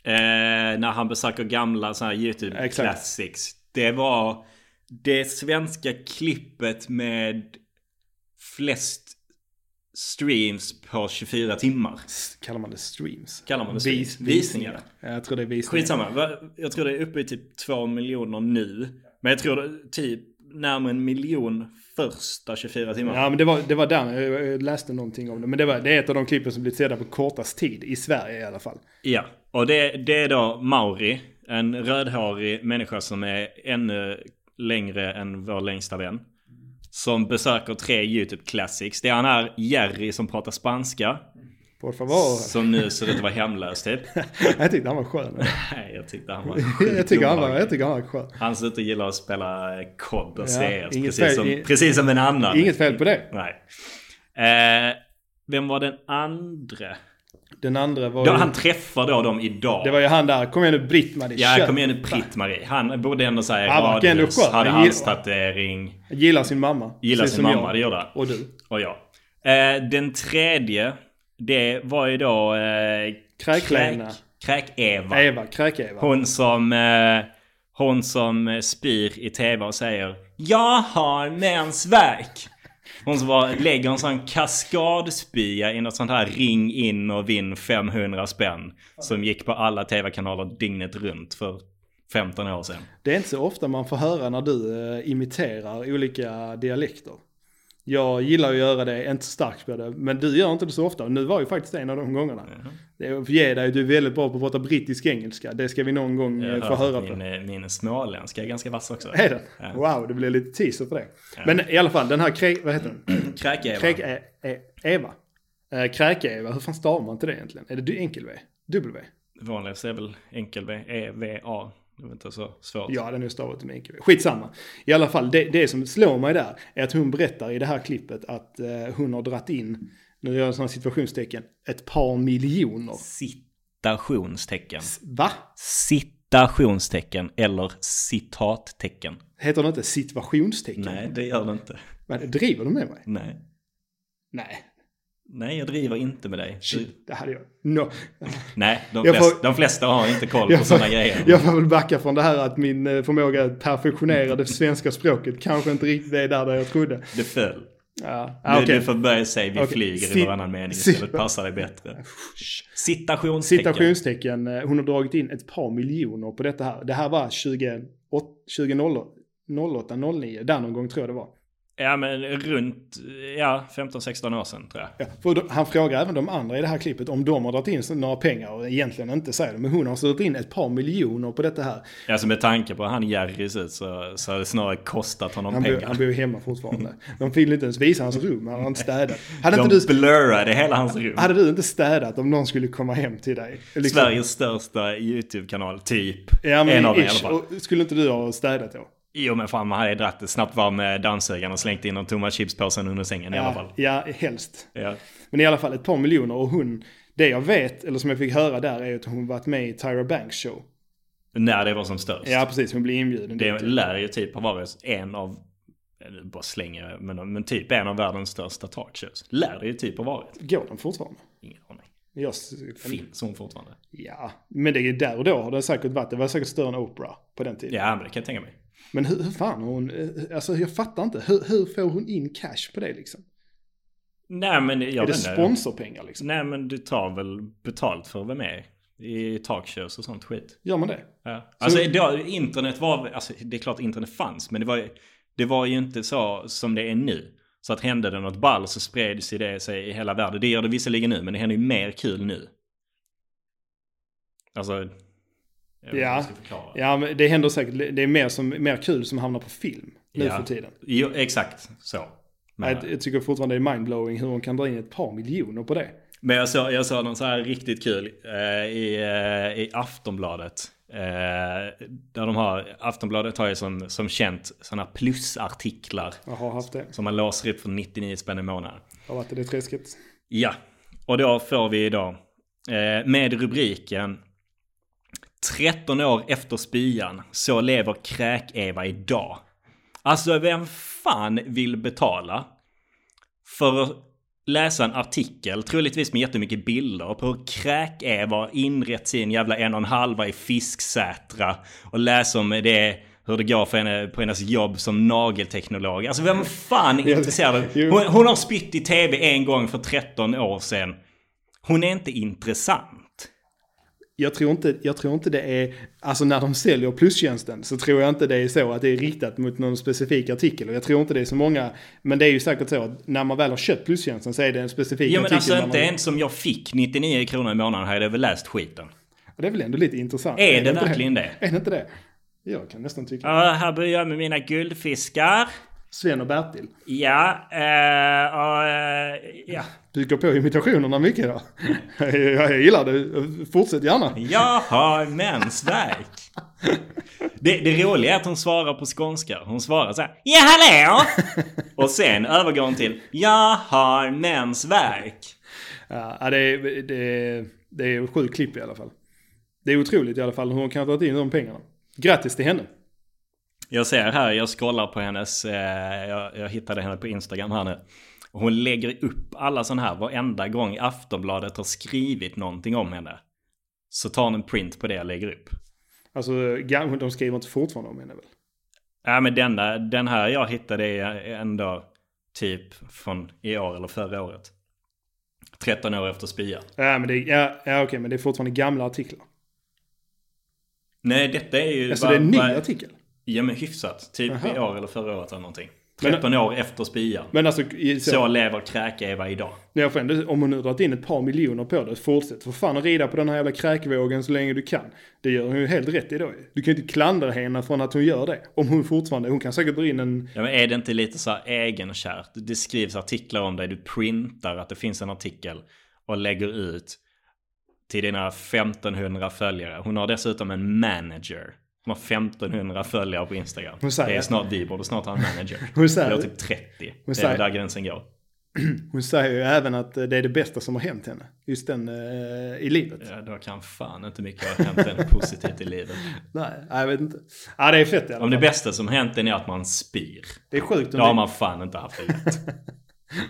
Eh, när han besöker gamla så här YouTube Exakt. classics. Det var det svenska klippet med flest streams på 24 timmar. Kallar man det streams? Kallar man det streams? Vis, Visningar. Ja, jag tror det är visningar. Skitsamma. Jag tror det är uppe i typ 2 miljoner nu. Men jag tror typ närmare en miljon första 24 timmar. Ja men det var, det var där, jag läste någonting om det. Men det, var, det är ett av de klippen som blivit sedda på kortast tid, i Sverige i alla fall. Ja, och det, det är då Mauri. En rödhårig människa som är ännu längre än vår längsta vän. Som besöker tre YouTube Classics. Det är han här Jerry som pratar spanska. Por favor. Som nu ser ut att vara hemlös typ. jag tyckte han var skön. Nej, jag tyckte han var jag, tycker han var, jag tycker han var skön. Han ser ut att gilla att spela kod och CS. precis, fel- som, i- precis som en annan. Inget fel på det. Nej. Eh, vem var den andra? Den andra var Då, ju, han träffar då dem idag. det var ju han där, kom igen nu Britt-Marie, Ja, kom igen nu Britt-Marie. Han bodde ändå såhär Han ändå radhus, hade halstatuering. Gillar sin mamma. Gillar sin mamma, jag. det gjorde han. Och du. Och jag. Eh, den tredje, det var ju då... Eh, Kräklena. Kräk- Kräk-Eva. Eva, Kräk-Eva. Hon som... Eh, hon som eh, spyr i tv och säger Jag har mensvärk. Hon som bara lägger en sån kaskadspya i något sånt här ring in och vinn 500 spänn. Som gick på alla tv-kanaler dygnet runt för 15 år sedan. Det är inte så ofta man får höra när du eh, imiterar olika dialekter. Jag gillar att göra det, är inte så starkt på det, men du gör inte det så ofta. Nu var ju faktiskt en av de gångerna. Att ge dig, du är väldigt bra på att prata brittisk engelska. Det ska vi någon gång eh, Jag få höra på. min, eh, min småländska är ganska vass också. Är den? Ja. Wow, det blir lite teaser på det. Men i alla fall, den här kräk... Vad heter den? Kräk-Eva. Kräk... E- e- Eva. Eh, Kräk-Eva, hur fan stavar man till det egentligen? Är det du- enkel-V? W? Vanligast är väl enkel-V, E-V-A. Det är inte så svårt. Ja, den är stavat med enkel-V. Skitsamma. I alla fall, det, det som slår mig där är att hon berättar i det här klippet att eh, hon har dratt in, nu gör jag sådana situationstecken, ett par miljoner. Citationstecken. Va? Citationstecken eller citattecken. Heter det inte situationstecken? Nej, det gör det inte. Men, driver du med mig? Nej. Nej. Nej, jag driver inte med dig. Shit, det hade jag. No. nej, de flesta, får- de flesta har inte koll på sådana grejer. jag får väl backa från det här att min eh, förmåga att perfektionera det svenska språket kanske inte riktigt är där, där jag trodde. Det föll. Ja, ah, okej. du får börja säga vi Okej. flyger Si- i varannan mening istället. Passar dig bättre. Citationstecken. Citationstecken. eh, Hon har dragit in ett par miljoner på detta här. Det här var 20, 2008, 09, där någon gång tror jag det var. Ja men runt, ja 15-16 år sedan tror jag. Ja, då, han frågar även de andra i det här klippet om de har dragit in så- några pengar och egentligen inte säger det. Men hon har alltså dragit in ett par miljoner på detta här. Alltså med tanke på han Jerry ser ut så, så har det snarare kostat honom Han, pengar. han bor hemma fortfarande. De vill inte ens visa hans rum, han har inte städat. Hade De inte, du, blurrade hela hans rum. hade du inte städat om någon skulle komma hem till dig? Liksom, Sveriges största YouTube-kanal, typ. ja, men en av dem i alla ish. fall. Och Skulle inte du ha städat då? Jo men fan man hade dratt ett snabbt varv med dammsugaren och slängt in de tomma chipspåsen under sängen i alla fall. Ja, helst. Ja. Men i alla fall ett par miljoner och hon, det jag vet, eller som jag fick höra där, är att hon varit med i Tyra Banks show. När det var som störst. Ja, precis. Hon blev inbjuden Det dit. lär ju typ ha varit en av, bara slänger men, men typ en av världens största talkshows. Lär det ju typ ha varit. Går den fortfarande? Ingen aning. Jag, Finns hon fortfarande? Ja, men det är där och då har det säkert varit. Det var säkert större än Oprah på den tiden. Ja men det kan jag tänka mig. Men hur, hur fan har hon, eh, alltså jag fattar inte. Hur, hur får hon in cash på det liksom? Nej men jag är det sponsorpengar liksom? Nej men du tar väl betalt för att vara med i talkshows och sånt skit. Gör man det? Ja. Alltså då, internet var, alltså det är klart internet fanns men det var, det var ju inte så som det är nu. Så att hände det något ball så spreds det sig i hela världen. Det gör det visserligen nu men det händer ju mer kul nu. Alltså... Jag vet inte hur Ja. Ja, men det händer säkert. Det är mer, som, mer kul som hamnar på film nu Ja. för tiden. Jo, exakt så. Men, Jag, jag tycker fortfarande det är mindblowing hur hon kan dra in ett par miljoner på det. men jag såg jag såg någon så här riktigt kul eh, i, eh, i Aftonbladet. Eh, där de har, Aftonbladet har ju som, som känt sådana plusartiklar. Jag har haft det. Som man låser upp för 99 spänn i månaden. Har varit det träsket. Ja, och då får vi idag eh, med rubriken 13 år efter spyan, så lever kräk-Eva idag. Alltså vem fan vill betala för att läsa en artikel, troligtvis med jättemycket bilder, på hur kräk-Eva har inrett sin jävla en och en halva i Fisksätra och läsa om det hur det går för henne på hennes jobb som nagelteknolog. Alltså vem fan är intresserad av... Hon, hon har spytt i tv en gång för 13 år sedan. Hon är inte intressant. Jag tror, inte, jag tror inte det är, alltså när de säljer plustjänsten så tror jag inte det är så att det är riktat mot någon specifik artikel. Och jag tror inte det är så många, men det är ju säkert så att när man väl har köpt plustjänsten så är det en specifik Ja men artikel. alltså inte ens som jag fick 99 kronor i månaden hade jag väl läst skiten. Det är väl ändå lite intressant. Är det inte verkligen det? Är det inte det? Jag kan nästan tycka. Ja, här börjar jag med mina guldfiskar. Sven och Bertil. Ja, eh, och, eh, ja. Du går på imitationerna mycket idag. jag, jag gillar det. Fortsätt gärna. Jag har mensvärk. Det, det roliga är att hon svarar på skånska. Hon svarar så här. Ja, hallå! Och sen övergår hon till. Jag har mensvärk. Ja, det är, det, är, det är sjukt klipp i alla fall. Det är otroligt i alla fall hur hon kan ha tagit in de pengarna. Grattis till henne. Jag ser här, jag scrollar på hennes, eh, jag, jag hittade henne på Instagram här nu. Hon lägger upp alla sådana här, varenda gång Aftonbladet har skrivit någonting om henne. Så tar hon en print på det och lägger upp. Alltså, de skriver inte fortfarande om henne väl? Ja men denna, den här jag hittade är ändå typ från i år eller förra året. 13 år efter spya. Ja, men det ja, ja okej, men det är fortfarande gamla artiklar. Nej detta är ju... Alltså bara- det är en ny bara- artikel. Ja men hyfsat. Typ Jaha. i år eller förra året eller någonting. Men- 13 år efter spyan. Men alltså, i- så, Så lever kräk-Eva idag. jag får ändå, om hon nu dragit in ett par miljoner på det, fortsätt för fan att rida på den här jävla kräkvågen så länge du kan. Det gör hon ju helt rätt i då. Du kan ju inte klandra henne från att hon gör det. Om hon fortfarande, hon kan säkert dra in en, Ja, men är det inte lite så här egenkärt? Det skrivs artiklar om dig, du printar att det finns en artikel och lägger ut till dina 1500 följare. Hon har dessutom en manager. Hon har 1500 följare på Instagram. Hon säger- det är snart, vi borde snart ha en manager. Hon säger- Eller typ 30. det är säger- där gränsen går. hon säger ju även att eh, det är det bästa som har hänt henne. Just den eh, i livet. Ja, då kan fan inte mycket ha hänt henne positivt i livet. Nej, jag vet inte. Ja, det är fett i alla Om fall. det bästa som hänt är att man spyr. Det är sjukt om Då har man fan inte haft det lätt.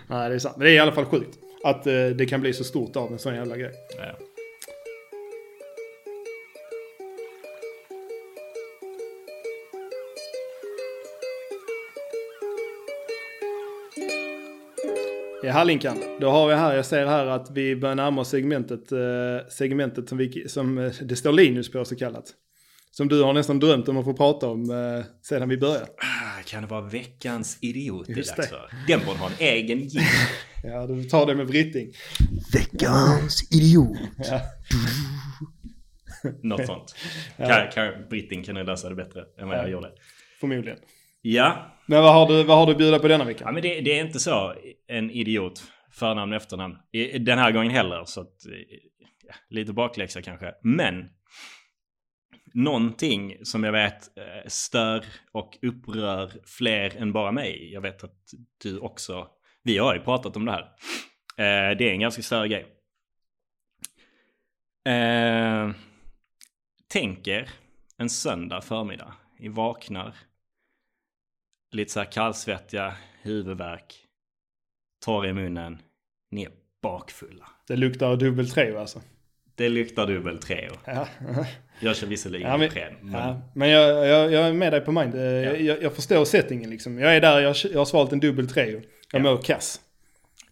Nej, det är sant. Men det är i alla fall sjukt. Att eh, det kan bli så stort av en sån jävla grej. Ja. Ja, Hallinkan. Då har vi här, jag ser här att vi börjar närma oss segmentet, eh, segmentet som, vi, som eh, det står Linus på så kallat. Som du har nästan drömt om att få prata om eh, sedan vi började. Ah, Kan det vara veckans idiot det är Just dags det. för? Den borde ha en egen jingel. Ja, du tar det med Britting. Veckans idiot. Ja. Något sånt. Kan, kan, Britting kan ju lösa det bättre än vad jag Ja. gjorde. Förmodligen. Ja, Men vad har du, vad har du att bjuda på denna vecka? Ja men det, det är inte så en idiot. Förnamn och efternamn. Den här gången heller. Så att, ja, lite bakläxa kanske. Men. Någonting som jag vet eh, stör och upprör fler än bara mig. Jag vet att du också. Vi har ju pratat om det här. Eh, Det är en ganska större grej. Eh, Tänk er en söndag förmiddag. Ni vaknar lite så här kallsvettiga, huvudvärk, torr i munnen, ni är bakfulla. Det luktar dubbel tre alltså. Det luktar dubbel Treo. Ja, Jag kör visserligen ja, men, Ipren, men ja, men jag, jag, jag är med dig på mind. Eh, Jag, jag förstår settingen liksom. Jag är där, jag, jag har svalt en dubbel tre. Jag Ja. mår kass.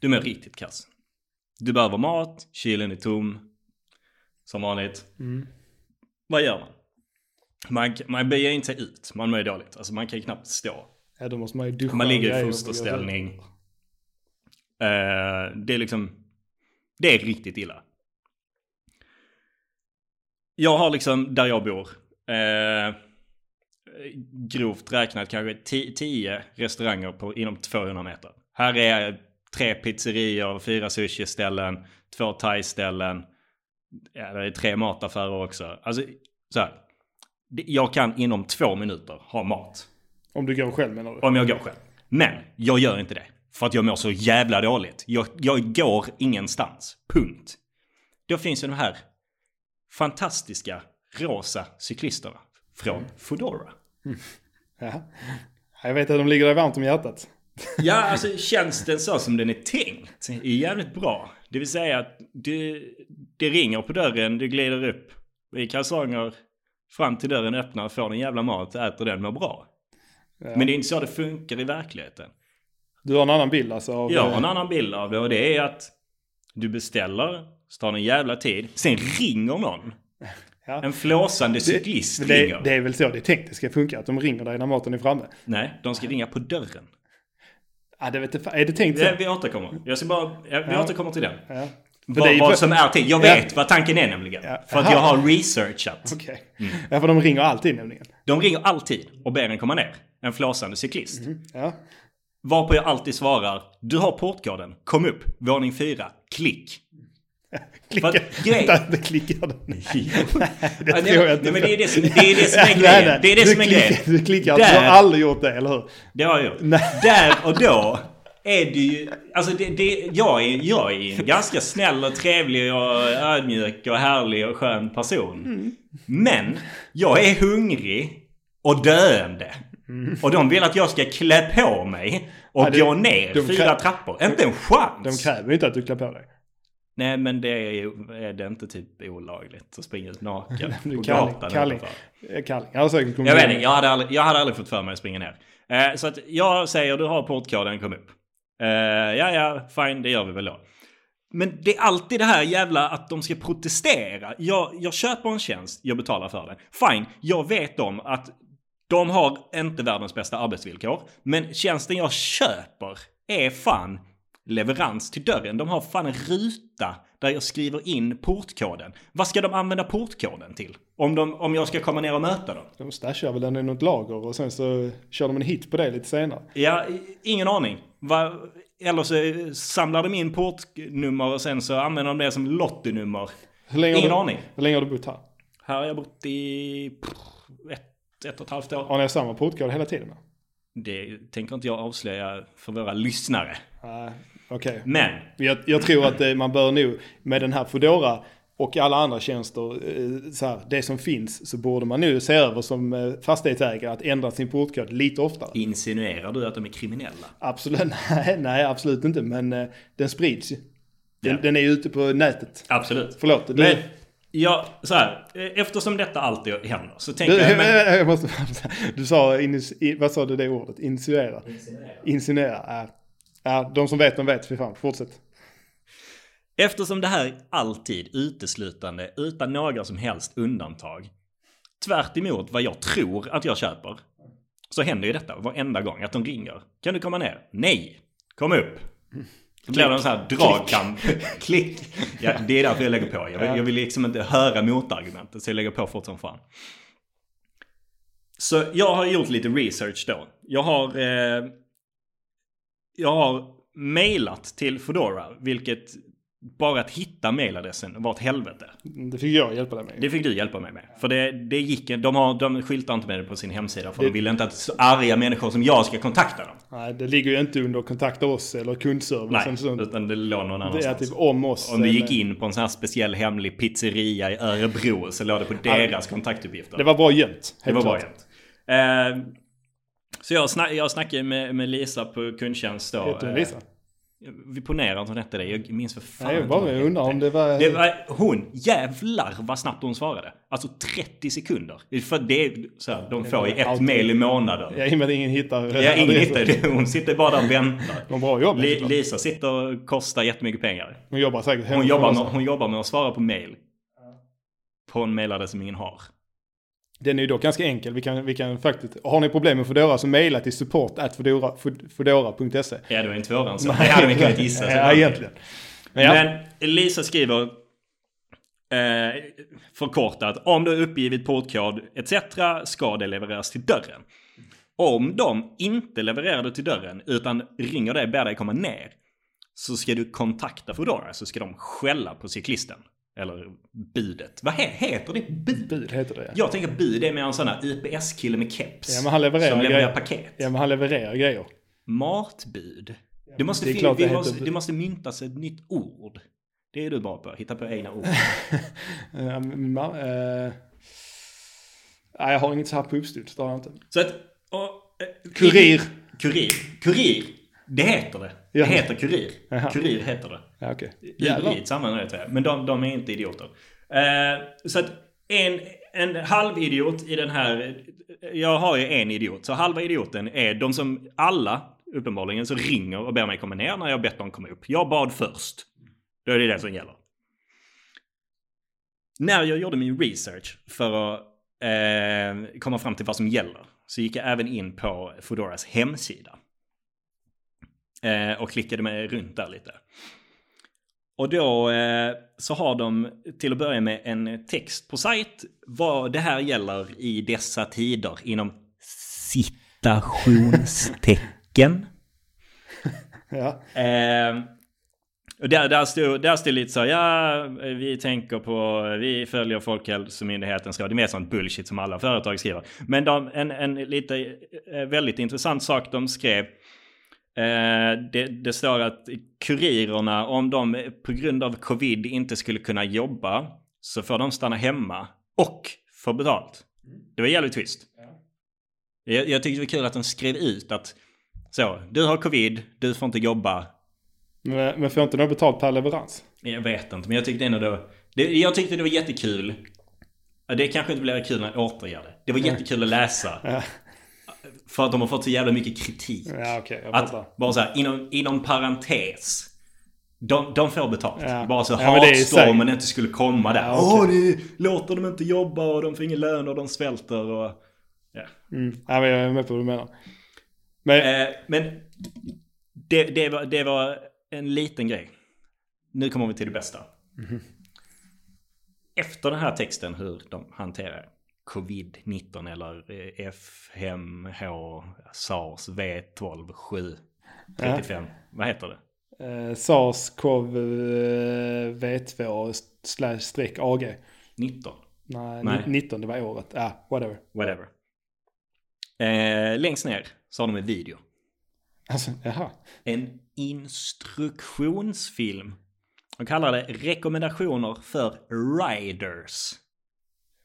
du mår riktigt kass. Du behöver mat, kylen är tom. Som vanligt. Mm. Vad gör man? Man, man böjer inte sig ut, man mår dåligt. Alltså man kan ju knappt stå. Ja, då måste man ju duscha. Man ligger i fosterställning. Eh, det är liksom... Det är riktigt illa. Jag har liksom, där jag bor, eh, grovt räknat kanske 10 restauranger på, inom 200 meter. Här är tre pizzerior, fyra sushi-ställen, två thai-ställen. Ja, det är tre mataffärer också. Alltså, så här. Jag kan inom två minuter ha mat. Om du går själv menar du? Om jag går själv. Men jag gör inte det. För att jag mår så jävla dåligt. Jag, jag går ingenstans. Punkt. Då finns ju de här fantastiska rosa cyklisterna från Foodora. Ja. Jag vet att de ligger dig varmt om hjärtat. Ja, alltså tjänsten så som den är tänkt är jävligt bra. Det vill säga att du, det ringer på dörren, du glider upp i kalsonger fram till dörren öppnar, får en jävla mat, äter den, mår bra. Ja. Men det är inte så det funkar i verkligheten. Du har en annan bild alltså? Av, Jag har en eh, annan bild av det och det är att du beställer, så tar en jävla tid, sen ringer någon. Ja. En flåsande cyklist det, ringer. det är väl så det är tänkt det ska funka, att de ringer dig när maten är framme. Nej, de ska ringa på dörren. Ja, det vet jag, är det tänkt så? Det, vi återkommer. Jag ska bara, jag, vi Ja. återkommer till den. Ja. Vad, är- vad som är tid. Jag Ja. vet vad tanken är nämligen. Ja. För att jag har researchat. Okej. Mm. Ja, för de ringer alltid nämligen. De ringer alltid och ber en komma ner. En flåsande cyklist. Ja. Varpå jag alltid svarar, du har portkoden, kom upp, våning fyra, klick. Klicka. Grej- Vänta, klickar den. det Det tror jag inte. Nej, men det är det som, det är, det som är Nej, grejen. nej. Det är det Du som är klickar- grejen. Du klickar, du har aldrig gjort det, eller hur? Det har jag gjort. Nej. Där och då är det ju... Alltså det, det, jag, är, jag är en ganska snäll och trevlig och ödmjuk och härlig och skön person. Mm. Men jag är hungrig och döende. Och de vill att jag ska klä på mig och Ja, det- gå ner de fyra krä- trappor. Inte en chans! De kräver ju inte att du klär på dig. Nej men det är, ju- är det inte typ olagligt att springa ut naken Du på kalling, gatan kalling. utanför? Eh, Kalling. Jag har säkert kommit Jag vet inte, jag hade aldrig, jag hade aldrig fått för mig att springa ner. Eh, så att jag säger du har portkoden, kom upp. Eh, ja, ja, fine, det gör vi väl då. Men det är alltid det här jävla att de ska protestera. Jag, jag köper en tjänst, jag betalar för den. Fine, jag vet om att de har inte världens bästa arbetsvillkor. Men tjänsten jag köper är fan leverans till dörren. De har fan en ruta där jag skriver in portkoden. Vad ska de använda portkoden till? Om, de, om jag ska komma ner och möta dem? De stashar väl den i något lager och sen så kör de en hit på det lite senare. Ja, ingen aning. Va, eller så samlar de in portnummer och sen så använder de det som lottonummer. Ingen du, aning. Hur länge har du bott här? Här har jag bott i pff, ett, och ett halvt år. Har ni samma portkod hela tiden? Det tänker inte jag avslöja för våra lyssnare. Nej, Okej. Men, Jag, jag tror att eh, man bör nog med den här Foodora och alla andra tjänster, eh, så här, det som finns, så borde man nu se över som eh, fastighetsägare att ändra sin portkod lite oftare. insinuerar du att de är kriminella? Absolut, nej, nej absolut inte, men den sprids ju. Den, Ja. den är ute på nätet. Absolut. Förlåt. Men, ja, så här. Eftersom detta alltid händer så tänker du, jag... Men, jag måste, du sa, vad sa du det ordet? Insinuera? Insinuera. ja. Ja, de som vet, de vet. Fy fan, fortsätt. Eftersom det här är alltid uteslutande utan några som helst undantag. Tvärt emot vad jag tror att jag köper. Så händer ju detta varenda gång att de ringer. Kan du komma ner? Nej. Kom upp. Så blir det en sån här dragkamp. Klick. Ja, det är därför jag lägger på. Jag vill, jag vill liksom inte höra motargumentet så jag lägger på fort som fan. Så jag har gjort lite research då. Jag har... Eh, jag har mailat till Foodora, vilket bara att hitta mailadressen var ett helvete. Det fick jag hjälpa dig med. Det fick du hjälpa mig med. För det, det gick de, har, de skyltar inte med det på sin hemsida för de vill inte att så arga människor som jag ska kontakta dem. Nej, det ligger ju inte under kontakta oss eller kundservice. Nej, sånt. utan det låg någon Det är annanstans. typ om oss. Om du gick eller- in på en sån här speciell hemlig pizzeria i Örebro så låg det på deras kontaktuppgifter. Det var bra gömt. Det var bra klart. jämt. Eh, så jag, snack, jag snackade med, med Lisa på kundtjänst då. Heter hon Lisa? Vi ponerar att hon hette det. Jag minns för fan Nej, jag bara undrar om det var... Det var hon. Jävlar vad snabbt hon svarade. Alltså 30 sekunder. För det så här, de får ju ett Alltid. mail i månaden. Ja, i och med att ingen hittar... Ja, ingen hittar det. Hon sitter bara där och väntar. Bra jobb. Li- såklart. Lisa sitter och kostar jättemycket pengar. Hon jobbar säkert Hon jobbar, med, hon jobbar med att svara på mail. På en mailadress som ingen har. Den är ju dock ganska enkel. Vi kan, vi kan faktiskt... Har ni problem med Foodora så mejla till support at foodora- food- foodora.se. Ja, det var inte svårare än så. Det hade man kunnat gissa. Ja, såklart. egentligen. Men ja, Men Lisa skriver eh, förkortat. Om du har uppgivit portkod etc. ska det levereras till dörren. Om de inte levererar det till dörren utan ringer dig och ber dig komma ner. Så ska du kontakta Foodora så ska de skälla på cyklisten. Eller budet. Vad he- heter det? Bud? bud heter det. Ja. Jag tänker bud är mer en sån här UPS-kille med keps. Ja, men han levererar Som grejer. paket. ja, men han levererar grejer. Matbud. Det måste, det det måste, det måste myntas ett nytt ord. Det är du bra på. Hitta på egna ord. Ma, eh, nej, jag har inget så här på uppstuds. Det har jag inte. Så att... Och, eh, Kurir. Kurir. Kurir. Det heter det. Ja. Det heter kurir. Jaha. Kurir heter det. Ja, okej. Jävlar. I ett sammanhang tror jag. Men de, de är inte idioter. Eh, så att en, en halv idiot i den här... Jag har ju en idiot. Så halva idioten är de som alla, uppenbarligen, så ringer och ber mig komma ner när jag bett dem komma upp. Jag bad först. Då är det det som gäller. När jag gjorde min research för att eh, komma fram till vad som gäller så gick jag även in på Foodoras hemsida. Eh, och klickade mig runt där lite. Och då eh, så har de till att börja med en text på sajt vad det här gäller i dessa tider inom citationstecken. Ja. Eh, och där, där, stod, där stod lite så, ja, vi tänker på, vi följer Folkhälsomyndighetens råd. Det är mer sånt bullshit som alla företag skriver. Men de, en, en lite eh, väldigt intressant sak de skrev. Eh, det, det står att kurirerna, om de på grund av covid inte skulle kunna jobba, så får de stanna hemma och få betalt. Det var jävligt schysst. Jag, jag tyckte det var kul att de skrev ut att så, du har covid, du får inte jobba, Men, men får inte någon betalt per leverans? jag vet inte, men jag tyckte ändå det, det Jag tyckte det var jättekul. Det kanske inte blir kul när jag återger det. Det var jättekul att läsa. För att de har fått så jävla mycket kritik. ja fattar. Att bara så här, inom, inom parentes. De, de får betalt. Ja. Bara så Ja, det hatstormen inte skulle komma där. Ja, Åh, okej. det låter dem inte jobba och de får ingen lön och de svälter och... Ja. Mm. Ja, men jag är med på vad du menar. Men, Eh, men det, det, var, det var en liten grej. Nu kommer vi till det bästa. Efter den här texten hur de hanterar covid-19 eller eh, F5H, sars V12 7 35. Vad heter det? eh, SARS-CoV eh, V2 slash streck AG. 19. Nej, Nej. 19 det var året. Ja, whatever. Whatever. Eh, längst ner så har de en video. Alltså, jaha. En instruktionsfilm. De kallar det rekommendationer för riders.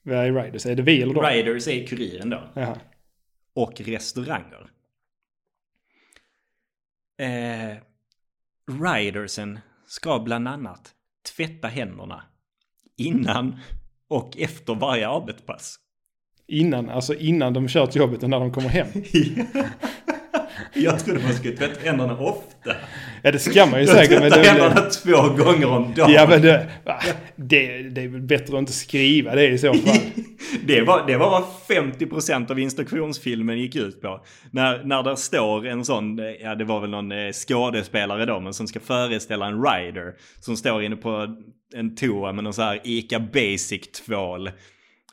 Vad är Riders? Är det vi eller de? Riders är kuriren då. Jaha. Och restauranger. Eh, ridersen ska bland annat tvätta händerna innan och efter varje arbetspass. Innan, alltså innan de kör till jobbet och när de kommer hem. Jag trodde man skulle tvätta händerna ofta. Ja det ska man ju säkert. Men det, händerna två gånger om dagen. ja men det, det, det är väl bättre att inte skriva det i så fall. Det var, det var vad 50% av instruktionsfilmen gick ut på. När, när där står en sån, ja det var väl någon eh, skådespelare då, men som ska föreställa en rider. Som står inne på en toa med någon så här Ica Basic-tvål.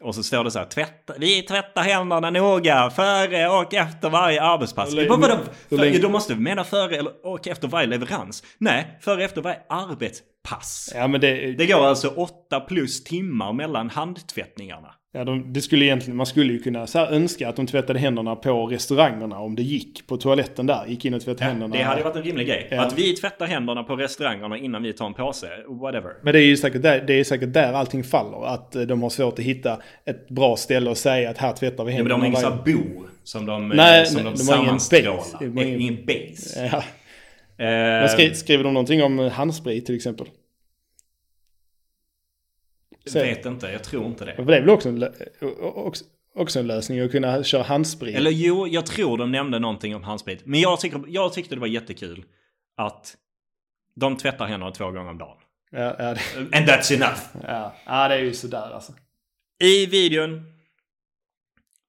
Och så står det så här, tvätta, vi tvättar händerna noga före och efter varje arbetspass. Länge- vadå? För, de måste mena före eller, och efter varje leverans. Nej, före och efter varje arbetspass. Ja men det, Det går alltså åtta plus timmar mellan handtvättningarna. Ja, de, det skulle egentligen, man skulle ju kunna så önska att de tvättade händerna på restaurangerna om det gick. På toaletten där, gick in och tvättade händerna. Det hade varit en rimlig grej. Ja. Att vi tvättar händerna på restaurangerna innan vi tar en påse. Whatever. Men det är ju säkert där, det är säkert där allting faller. Att eh, de har svårt att hitta ett bra ställe och säga att här tvättar vi Ja, men händerna. de har ingen bo som de, Nej, eh, som nej, de, de sammanstrålar. base. Ingen- Ingen base. Ja. Skri, skriver de någonting om handsprit till exempel? Vet inte, jag tror inte det. Det är väl också en, också, också en lösning att kunna köra handsprit. Eller jo, jag tror de nämnde någonting om handsprit. Men jag, tycker, jag tyckte det var jättekul att de tvättar händerna två gånger om dagen. Ja, ja, det, And that's enough. ja. ja, det är ju sådär alltså. I videon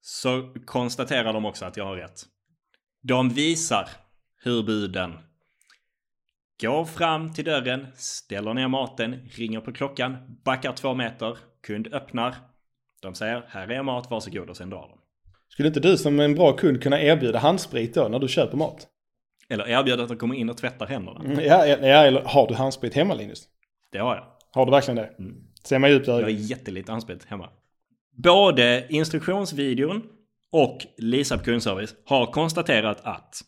så konstaterar de också att jag har rätt. De visar hur buden går fram till dörren, ställer ner maten, ringer på klockan, backar två meter, kund öppnar. De säger här är er mat, varsågod och sen drar de. Skulle inte du som en bra kund kunna erbjuda handsprit då när du köper mat? Eller erbjuder att de kommer in och tvättar händerna. Ja, ja, ja eller har du handsprit hemma Linus? Det har jag. Har du verkligen det? Ser man djupt i Jag har jättelite handsprit hemma. Både instruktionsvideon och Lisa på kundservice har konstaterat att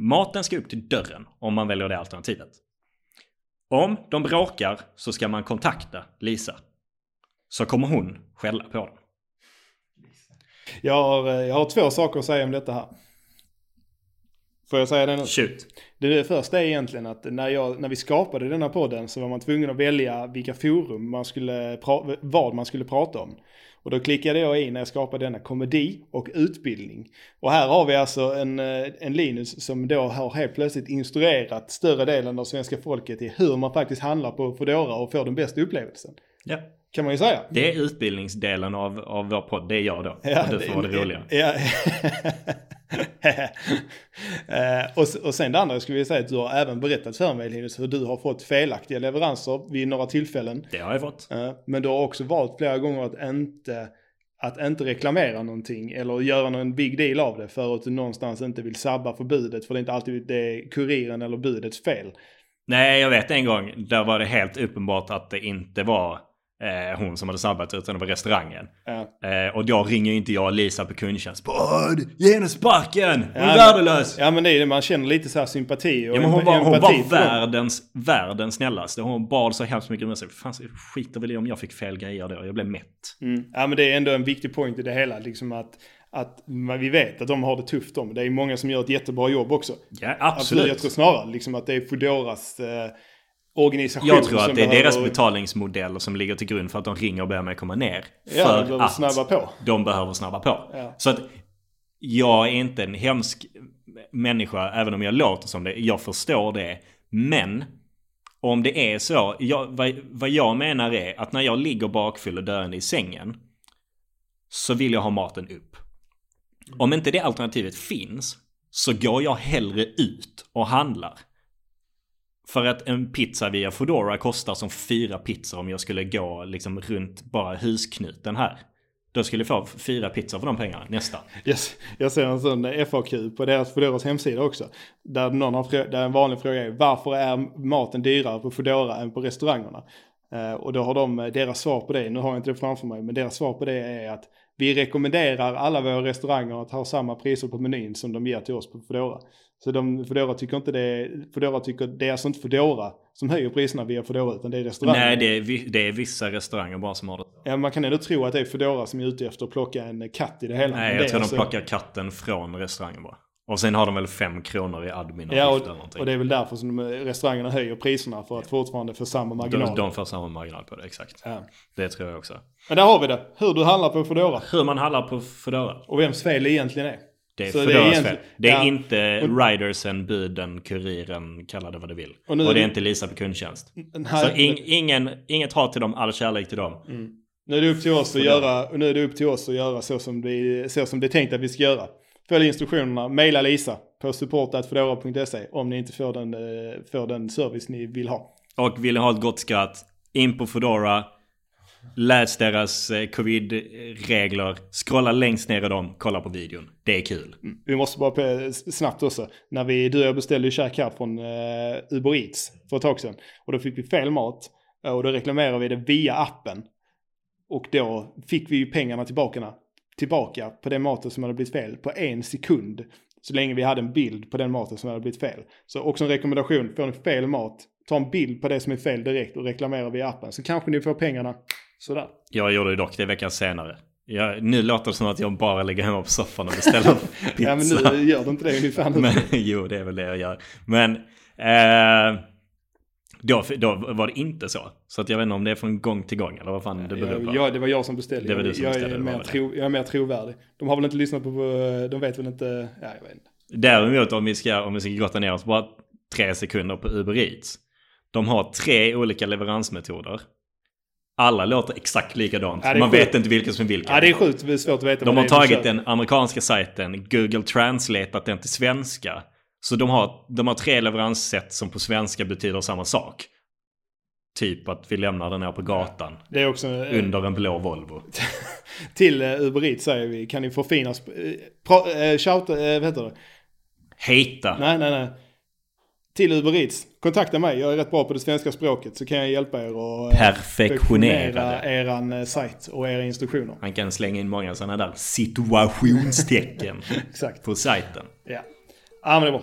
maten ska upp till dörren om man väljer det alternativet. Om de bråkar så ska man kontakta Lisa. Så kommer hon skälla på dem. Jag har, eh, jag har två saker att säga om detta här. Får jag säga det nu? Shoot. Det första är egentligen att när, jag, när vi skapade denna podden så var man tvungen att välja vilka forum man skulle, vad man skulle prata om. Och då klickade jag i när jag skapade denna komedi och utbildning. Och här har vi alltså en, eh, en Linus som då har helt plötsligt instruerat större delen av svenska folket i hur man faktiskt handlar på Foodora och får den bästa upplevelsen. Ja. Kan man ju säga. Det är utbildningsdelen av, av vår podd. Det är jag då. och du får vara det roliga. Ja. Eh, och, och sen det andra skulle vi säga att du har även berättat för mig Linus hur du har fått felaktiga leveranser vid några tillfällen. Det har jag fått. Eh, men du har också valt flera gånger att inte, att inte reklamera någonting eller göra någon big deal av det för att du någonstans inte vill sabba för budet för det är inte alltid det är kuriren eller budets fel. Nej, jag vet en gång. Där var det helt uppenbart att det inte var eh, hon som hade sabbat utan det var restaurangen. Ja. Eh, och då ringer inte jag Lisa på kundtjänst. Podd! Ge henne sparken! Hon är Ja, värdelös! Ja men det är det, man känner lite så här sympati och Ja, men hon var, hon var världens, världens snällaste. Hon bad så hemskt mycket om ursäkt. Fan, skiter väl i om jag fick fel grejer då. Jag blev mätt. Mm. Ja men det är ändå en viktig point i det hela. Liksom att, att vi vet att de har det tufft om. Det är många som gör ett jättebra jobb också. Ja, Absolut. absolut. Jag tror snarare liksom att det är Foodoras eh, organisation Jag tror att det är behöver- deras betalningsmodell som ligger till grund för att de ringer och ber mig komma ner. Ja, för de behöver att snabba på. de behöver snabba på. Ja. Så att jag är inte en hemsk människa, även om jag låter som det. Jag förstår det. Men om det är så, jag, vad, vad jag menar är att när jag ligger bakfull och döende i sängen så vill jag ha maten upp. Om inte det alternativet finns så går jag hellre ut och handlar. För att en pizza via Foodora kostar som fyra pizzor om jag skulle gå liksom runt bara husknuten här. Då skulle jag få fyra pizzor för de pengarna, nästan. Yes. Jag ser en sån FAQ på deras Foodoras hemsida också. Där, någon har, där en vanlig fråga är varför är maten dyrare på Foodora än på restaurangerna? Eh, och då har de, eh, deras svar på det, nu har jag inte det framför mig, men deras svar på det är att vi rekommenderar alla våra restauranger att ha samma priser på menyn som de ger till oss på Foodora. Så de, Foodora tycker inte det, Foodora tycker, det är alltså inte Foodora som höjer priserna via Foodora utan det är restaurangerna. Nej, det är, det är vissa restauranger bara som har det. Ja, man kan ändå tro att det är Foodora som är ute efter att plocka en katt i det hela. Nej, jag tror alltså- de plockar katten från restaurangen bara. Och sen har de väl fem kronor i admin Ja, eller och, någonting. och det är väl därför som de, restaurangerna höjer priserna för att fortfarande få samma marginal. de, de får samma marginal på det, exakt. Ja. Det tror jag också. Men där har vi det. Hur du handlar på Foodora. Hur man handlar på Foodora. Och vems fel det egentligen är. Det är det Foodoras fel. Det är ja. inte ridersen, buden, kuriren, kalla det vad du vill. Och Och, nu är det är det- inte Lisa på kundtjänst. Den Så här- ing, ingen, inget hat till dem, all kärlek till dem. Nu är det upp till oss att göra, och nu är det upp till oss att göra så som, vi, så som det är tänkt att vi ska göra. Följ instruktionerna, mejla Lisa på support.fedora.se om ni inte får den, eh, får den service ni vill ha. Och vill ni ha ett gott skratt, in på Foodora. Läs deras eh, covid-regler. Scrolla längst ner i dem, kolla på videon. Det är kul. Mm. Vi måste bara snabbt också. När vi, du och jag beställde ju käk här från uh, Uber Eats för ett tag sedan. Och då fick vi fel mat. Eh, och då reklamerade vi det via appen. Och då fick vi ju pengarna tillbaka, tillbaka på den maten som hade blivit fel på en sekund. Så länge vi hade en bild på den maten som hade blivit fel. Så också en rekommendation, får ni fel mat, ta en bild på det som är fel direkt och reklamera via appen. Så kanske ni får pengarna sådär. Jag gjorde ju dock det veckan senare. Jag, nu låter det som att jag bara ligger hemma på soffan och beställer pizza. Ja men nu gör du inte det ungefär nu. Men, jo, det är väl det jag gör. Men eh, då, då var det inte så. Så att jag vet inte om det är från gång till gång eller vad fan det beror på. jag, det var jag som beställde. Det var du som jag, beställde, är det mer det. tro, jag är mer trovärdig. De har väl inte lyssnat på, de vet väl inte, ja jag vet inte. Däremot om vi ska, om vi ska grotta ner oss bara tre sekunder på Uber Eats. De har tre olika leveransmetoder. Alla låter exakt likadant. Ja, Man sjukt. vet inte vilken som är vilken. Ja det är sjukt det är svårt att veta De har tagit den amerikanska sajten, Google translateat den till svenska. Så de har, de har tre leveranssätt som på svenska betyder samma sak. Typ att vi lämnar den här på gatan. Det är också, eh, Under en blå Volvo. till eh, Uber Eats säger vi, kan ni förfina, eh, pra, eh, shouta, eh, vad heter det? Hejta! Nej, nej, nej. Till Uber Eats, kontakta mig, jag är rätt bra på det svenska språket så kan jag hjälpa er att eh, Perfektionera det. eran eh, sajt och era instruktioner. Han kan slänga in många sådana där situationstecken Exakt. på sajten. Ja. Ja men det är bra.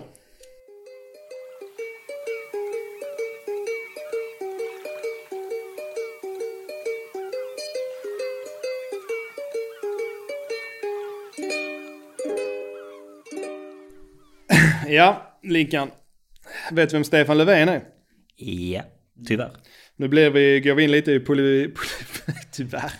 Ja, Linkan. Vet du vem Stefan Löfven är? Ja, tyvärr. Nu blir vi, går vi in lite i poli, poli, tyvärr.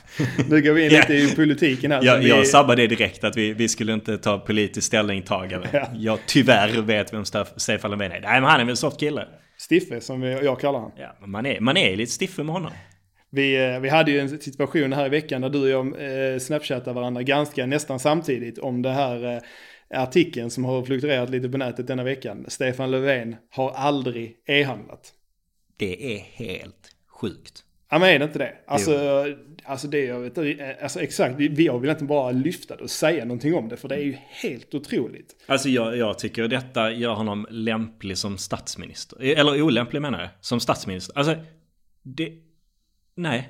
Nu går vi in lite i politiken här. Jag, vi, jag sabbade det direkt att vi, vi skulle inte ta politisk ställningstagande. Ja. Jag tyvärr vet vem Stefan Löfven är. Nej men han är väl en soft kille. Stiffe som jag kallar han. Ja, man är, man är lite stiffig med honom. Vi, eh, vi hade ju en situation här i veckan där du och jag eh, snapchattade varandra ganska nästan samtidigt om det här eh, artikeln som har fluktuerat lite på nätet denna veckan. Stefan Löfven har aldrig e-handlat. Det är helt sjukt. Ja men är det inte det? Alltså, alltså det jag vet, eh, alltså exakt, vi, vi vill inte bara lyfta det och säga någonting om det för det är ju helt otroligt. Alltså jag, jag tycker detta gör honom lämplig som statsminister. Eller olämplig menar jag. Som statsminister. Alltså, det... Nej.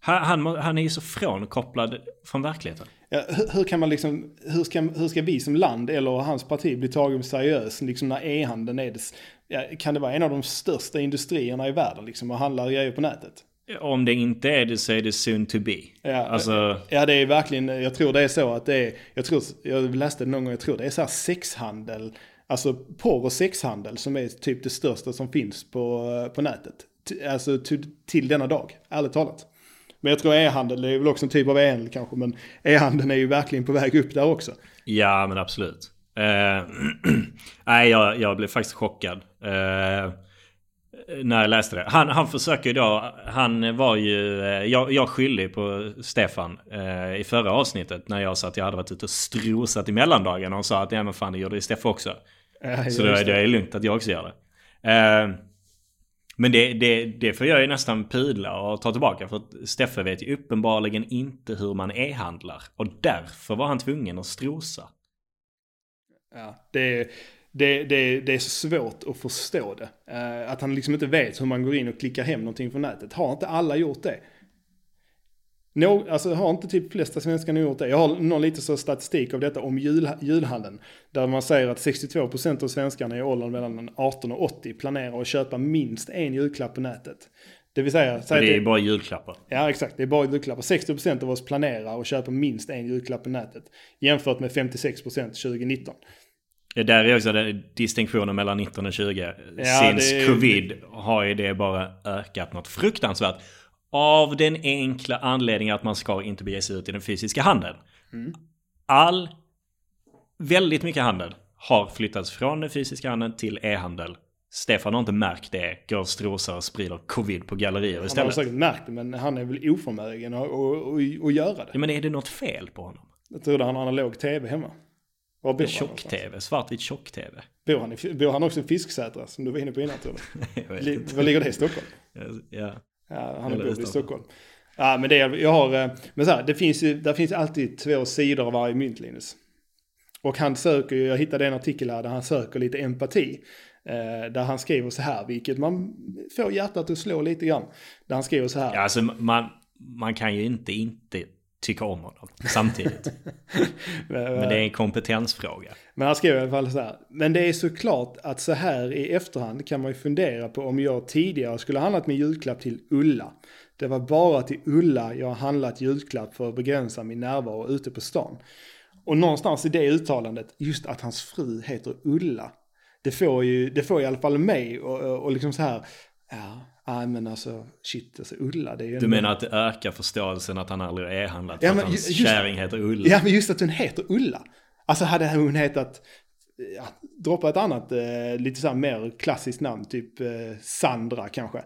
Han, han, han är ju så frånkopplad från verkligheten. Ja, hur, hur kan man liksom, hur ska, hur ska vi som land eller hans parti bli tagen seriöst liksom när e-handeln är det, ja, kan det vara en av de största industrierna i världen liksom och handlar grejer på nätet? Om det inte är det så är det soon to be. Ja, Alltså, Ja det är verkligen, jag tror det är så att det är, jag tror, jag läste det någon gång, jag tror det är så här sexhandel, alltså porr och sexhandel som är typ det största som finns på, på nätet. T- Alltså till, till denna dag, ärligt talat. Men jag tror e-handel, det är väl också en typ av e-handel kanske, men e-handeln är ju verkligen på väg upp där också. ja men absolut. Eh, nej, jag, jag blev faktiskt chockad. Eh, när jag läste det. Han, han försöker ju då, han var ju, eh, jag, jag skyllde på Stefan eh, i förra avsnittet när jag sa att jag hade varit ute och strosat i mellandagarna och sa att ja men fan det gjorde ju Stefan också. Ja, Så då är det lugnt att jag också gör det. Eh, men det, det, det får jag ju nästan pudla och ta tillbaka för att Steffe vet ju uppenbarligen inte hur man e-handlar. Och därför var han tvungen att strosa. Ja, det, det, det, det är så svårt att förstå det. Eh, att han liksom inte vet hur man går in och klickar hem någonting från nätet. Har inte alla gjort det? Nå, alltså har inte typ flesta svenskar gjort det? Jag har någon lite så statistik av detta om jul, julhandeln. Där man säger att 62% av svenskarna i åldern mellan 18 och 80 planerar att köpa minst en julklapp på nätet. Det vill säga, säg det är ju bara julklappar. Ja, exakt. Det är bara julklappar. 60% av oss planerar att köpa minst en julklapp på nätet. Jämfört med 56% 2019. Det där är också den distinktionen mellan 19 och 20. Ja, Since det är- covid har ju det bara ökat något fruktansvärt. Av den enkla anledningen att man ska inte bege sig ut i den fysiska handeln. Mm. All väldigt mycket handel har flyttats från den fysiska handeln till e-handel. Stefan har inte märkt det, går och strosar och sprider covid på gallerier Han har istället. säkert märkt det, men han är väl oförmögen att, att, att, att göra Ja, det. men är det något fel på honom? Jag trodde han har analog tv hemma. Var bor? Tjock-tv, svartvit tjock-tv. Bor han, i, bor han också i Fisksätra, som du var inne på innan tror? Jag. Var ligger det i Stockholm? Ja. Ja, han bor i Stockholm. Ja, men det jag har, eh, men så här, det finns ju, där finns alltid två sidor av varje mynt, Linus. Och han söker ju, jag hittade en artikel här där han söker lite empati. Eh, där han skriver så här, vilket man får hjärtat att slå lite grann. Där han skriver så här. Ja, alltså man, man kan ju inte inte tycka om honom samtidigt. Men det är en kompetensfråga. Men han skrev i alla fall så här. Men det är såklart att så här i efterhand kan man ju fundera på om jag tidigare skulle ha handlat min julklapp till Ulla. Det var bara till Ulla jag har handlat julklapp för att begränsa min närvaro ute på stan. Och någonstans i det uttalandet, just att hans fru heter Ulla. Det får ju, det får i alla fall mig och, och liksom så här, ja, nej men alltså shit, alltså Ulla det är ju Du menar att det ökar förståelsen att han aldrig är handlat för Ja, att men hans ju- just- kärring heter Ulla? Ja, men just att hon heter Ulla. Alltså hade hon hetat, ja, droppa ett annat eh, lite så här mer klassiskt namn, typ eh, Sandra kanske.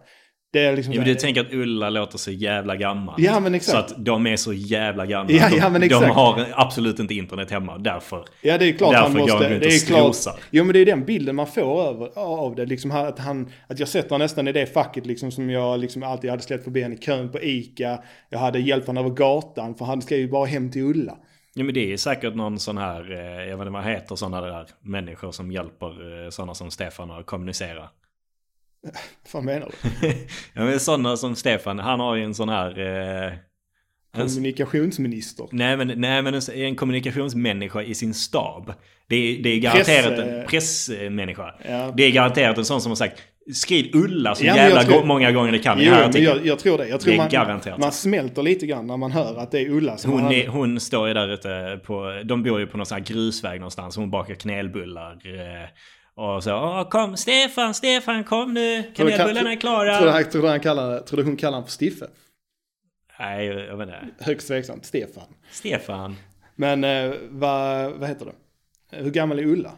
Det är liksom så du tänker att Ulla låter så jävla gammal. Ja, men exakt. Så att de är så jävla gamla. Ja, De- ja, men De exakt. har absolut inte internet hemma. Därför. Ja, det är klart Därför han måste... Det är klart, jo, men det är den bilden man får över, av det. Liksom här att, han, att jag sätter honom nästan i det facket liksom, som jag liksom alltid hade släppt förbi henne i kön på ICA. Jag hade hjälpt honom över gatan, för han ska ju bara hem till Ulla. Ja, men det är säkert någon sån här, eh, jag vet inte vad heter sådana där människor som hjälper eh, sådana som Stefan att kommunicera. Vad menar du? Ja, men sådana som Stefan, han har ju en sån här... Eh, en, Kommunikationsminister. nej, men, nej, men en, en kommunikationsmänniska i sin stab. Det är, det är garanterat Press, en pressmänniska. Ja. Det är garanterat en sån som har sagt skriv Ulla så Ja, jävla tror- många gånger det kan Jo, här men jag, jag tror det. Jag tror Det är man, garanterat. man smälter lite grann när man hör att det är Ulla som Hon, är, hon står ju där ute på, de bor ju på någon sån här grusväg någonstans. Hon bakar kanelbullar. Eh, och så, Åh, kom Stefan, Stefan kom nu, kanelbullarna är klara. Tror du, han- tror han kallar, tror du hon kallar honom för Stiffe? Nej, jag vet inte. Högst tveksamt. Stefan. Stefan. Men eh, vad, vad heter det? Hur gammal är Ulla?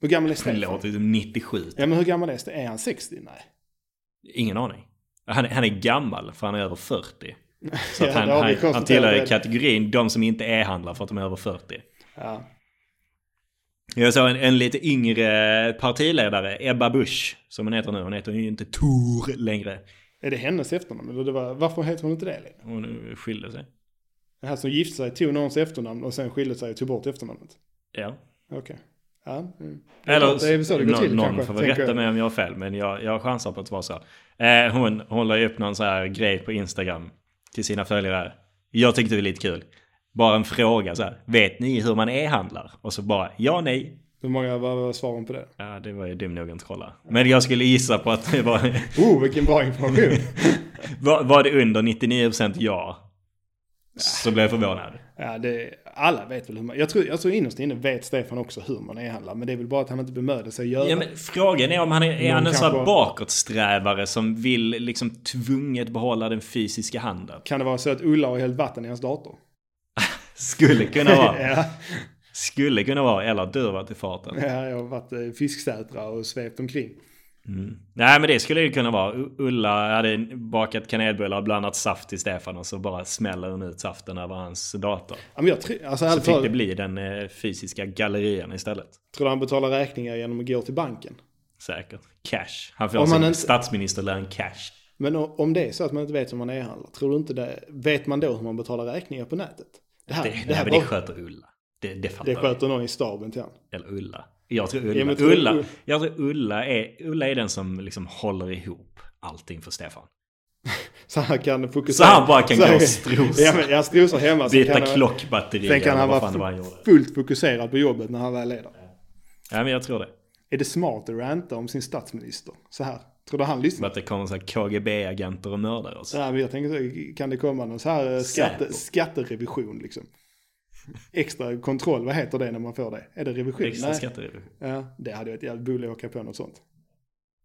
Hur gammal är Det Stefan? låter som 97. Ja men hur gammal är Stefan? Är han 60? Nej. Ingen aning. Han, han är gammal för han är över 40. Så Ja, han, det han, han tillhör kategorin de som inte är handlar för att de är över 40. Ja. Jag såg en, en lite yngre partiledare, Ebba Busch, som hon heter nu. Hon heter ju inte Tor längre. Är det hennes efternamn? Eller det var, varför heter hon inte det längre? Hon skilde sig. Det här som gifte sig tog någons efternamn och sen skilde sig och tog bort efternamnet. Ja. Okej. Ja. Mm. Det Eller är väl så det går någon, till någon kanske. får rätta mig om jag har fel, men jag, jag chansar på att det var så. Eh, hon, hon la ju upp någon så här grej på Instagram till sina följare. Jag tyckte det var lite kul. Bara en fråga så här. Vet ni hur man e-handlar? Och så bara ja, nej. Hur många var svaren på det? Ja, det var ju dum nog att kolla. Men jag skulle gissa på att det var... Oh, vilken bra information. var, var det under 99% ja? Så blev jag förvånad. ja, det, alla vet väl hur man... Jag tror, jag tror innerst inne vet Stefan också hur man e-handlar. Men det är väl bara att han inte bemödar sig att göra Ja, men frågan är om han är, är han en sån kanske- bakåtsträvare som vill liksom tvunget behålla den fysiska handeln? Kan det vara så att Ulla har hällt vatten i hans dator? Skulle kunna vara. ja, Skulle kunna vara. Eller du har varit i farten. ja, jag har varit eh, fisksätra och svept omkring. Nej men det skulle ju kunna vara. Ulla hade bakat kanelbullar och blandat saft till Stefan och så bara smäller hon ut saften över hans dator. Ja, men jag tror, alltså, Så fick det bli den eh, fysiska gallerian istället. tror du han betalar räkningar genom att gå till banken? Säkert. Cash. Han får sin man inte- statsministerlön cash. Men om det är så att man inte vet hur man e-handlar, tror du inte det? Vet man då hur man betalar räkningar på nätet? Det här, Det, det det, här men var- det sköter Ulla. Det, det fattar det vi. sköter någon i staben till han. Eller Ulla. Jag tror Ulla, Ja, men tror- Ulla, jag tror Ulla, är, Ulla är den som liksom håller ihop allting för Stefan. Så han kan fokusera. Så han bara kan så- gå och strosa. Ja, men jag strosar hemma. Byta klockbatteri Sen kan han vara det fullt fokuserad på jobbet när han väl är där. Ja men jag tror det. Är det smart att ranta om sin statsminister? Så här. Tror du han lyssnar? Att det kommer så här KGB-agenter och mördar oss. Här, men jag tänker så, kan det komma någon så här eh, skatte, skatterevision liksom? Extra kontroll, vad heter det när man får det? Är det revision? Extra Nej. skatterevision. Ja, det hade varit jävligt bulligt att åka på något sånt.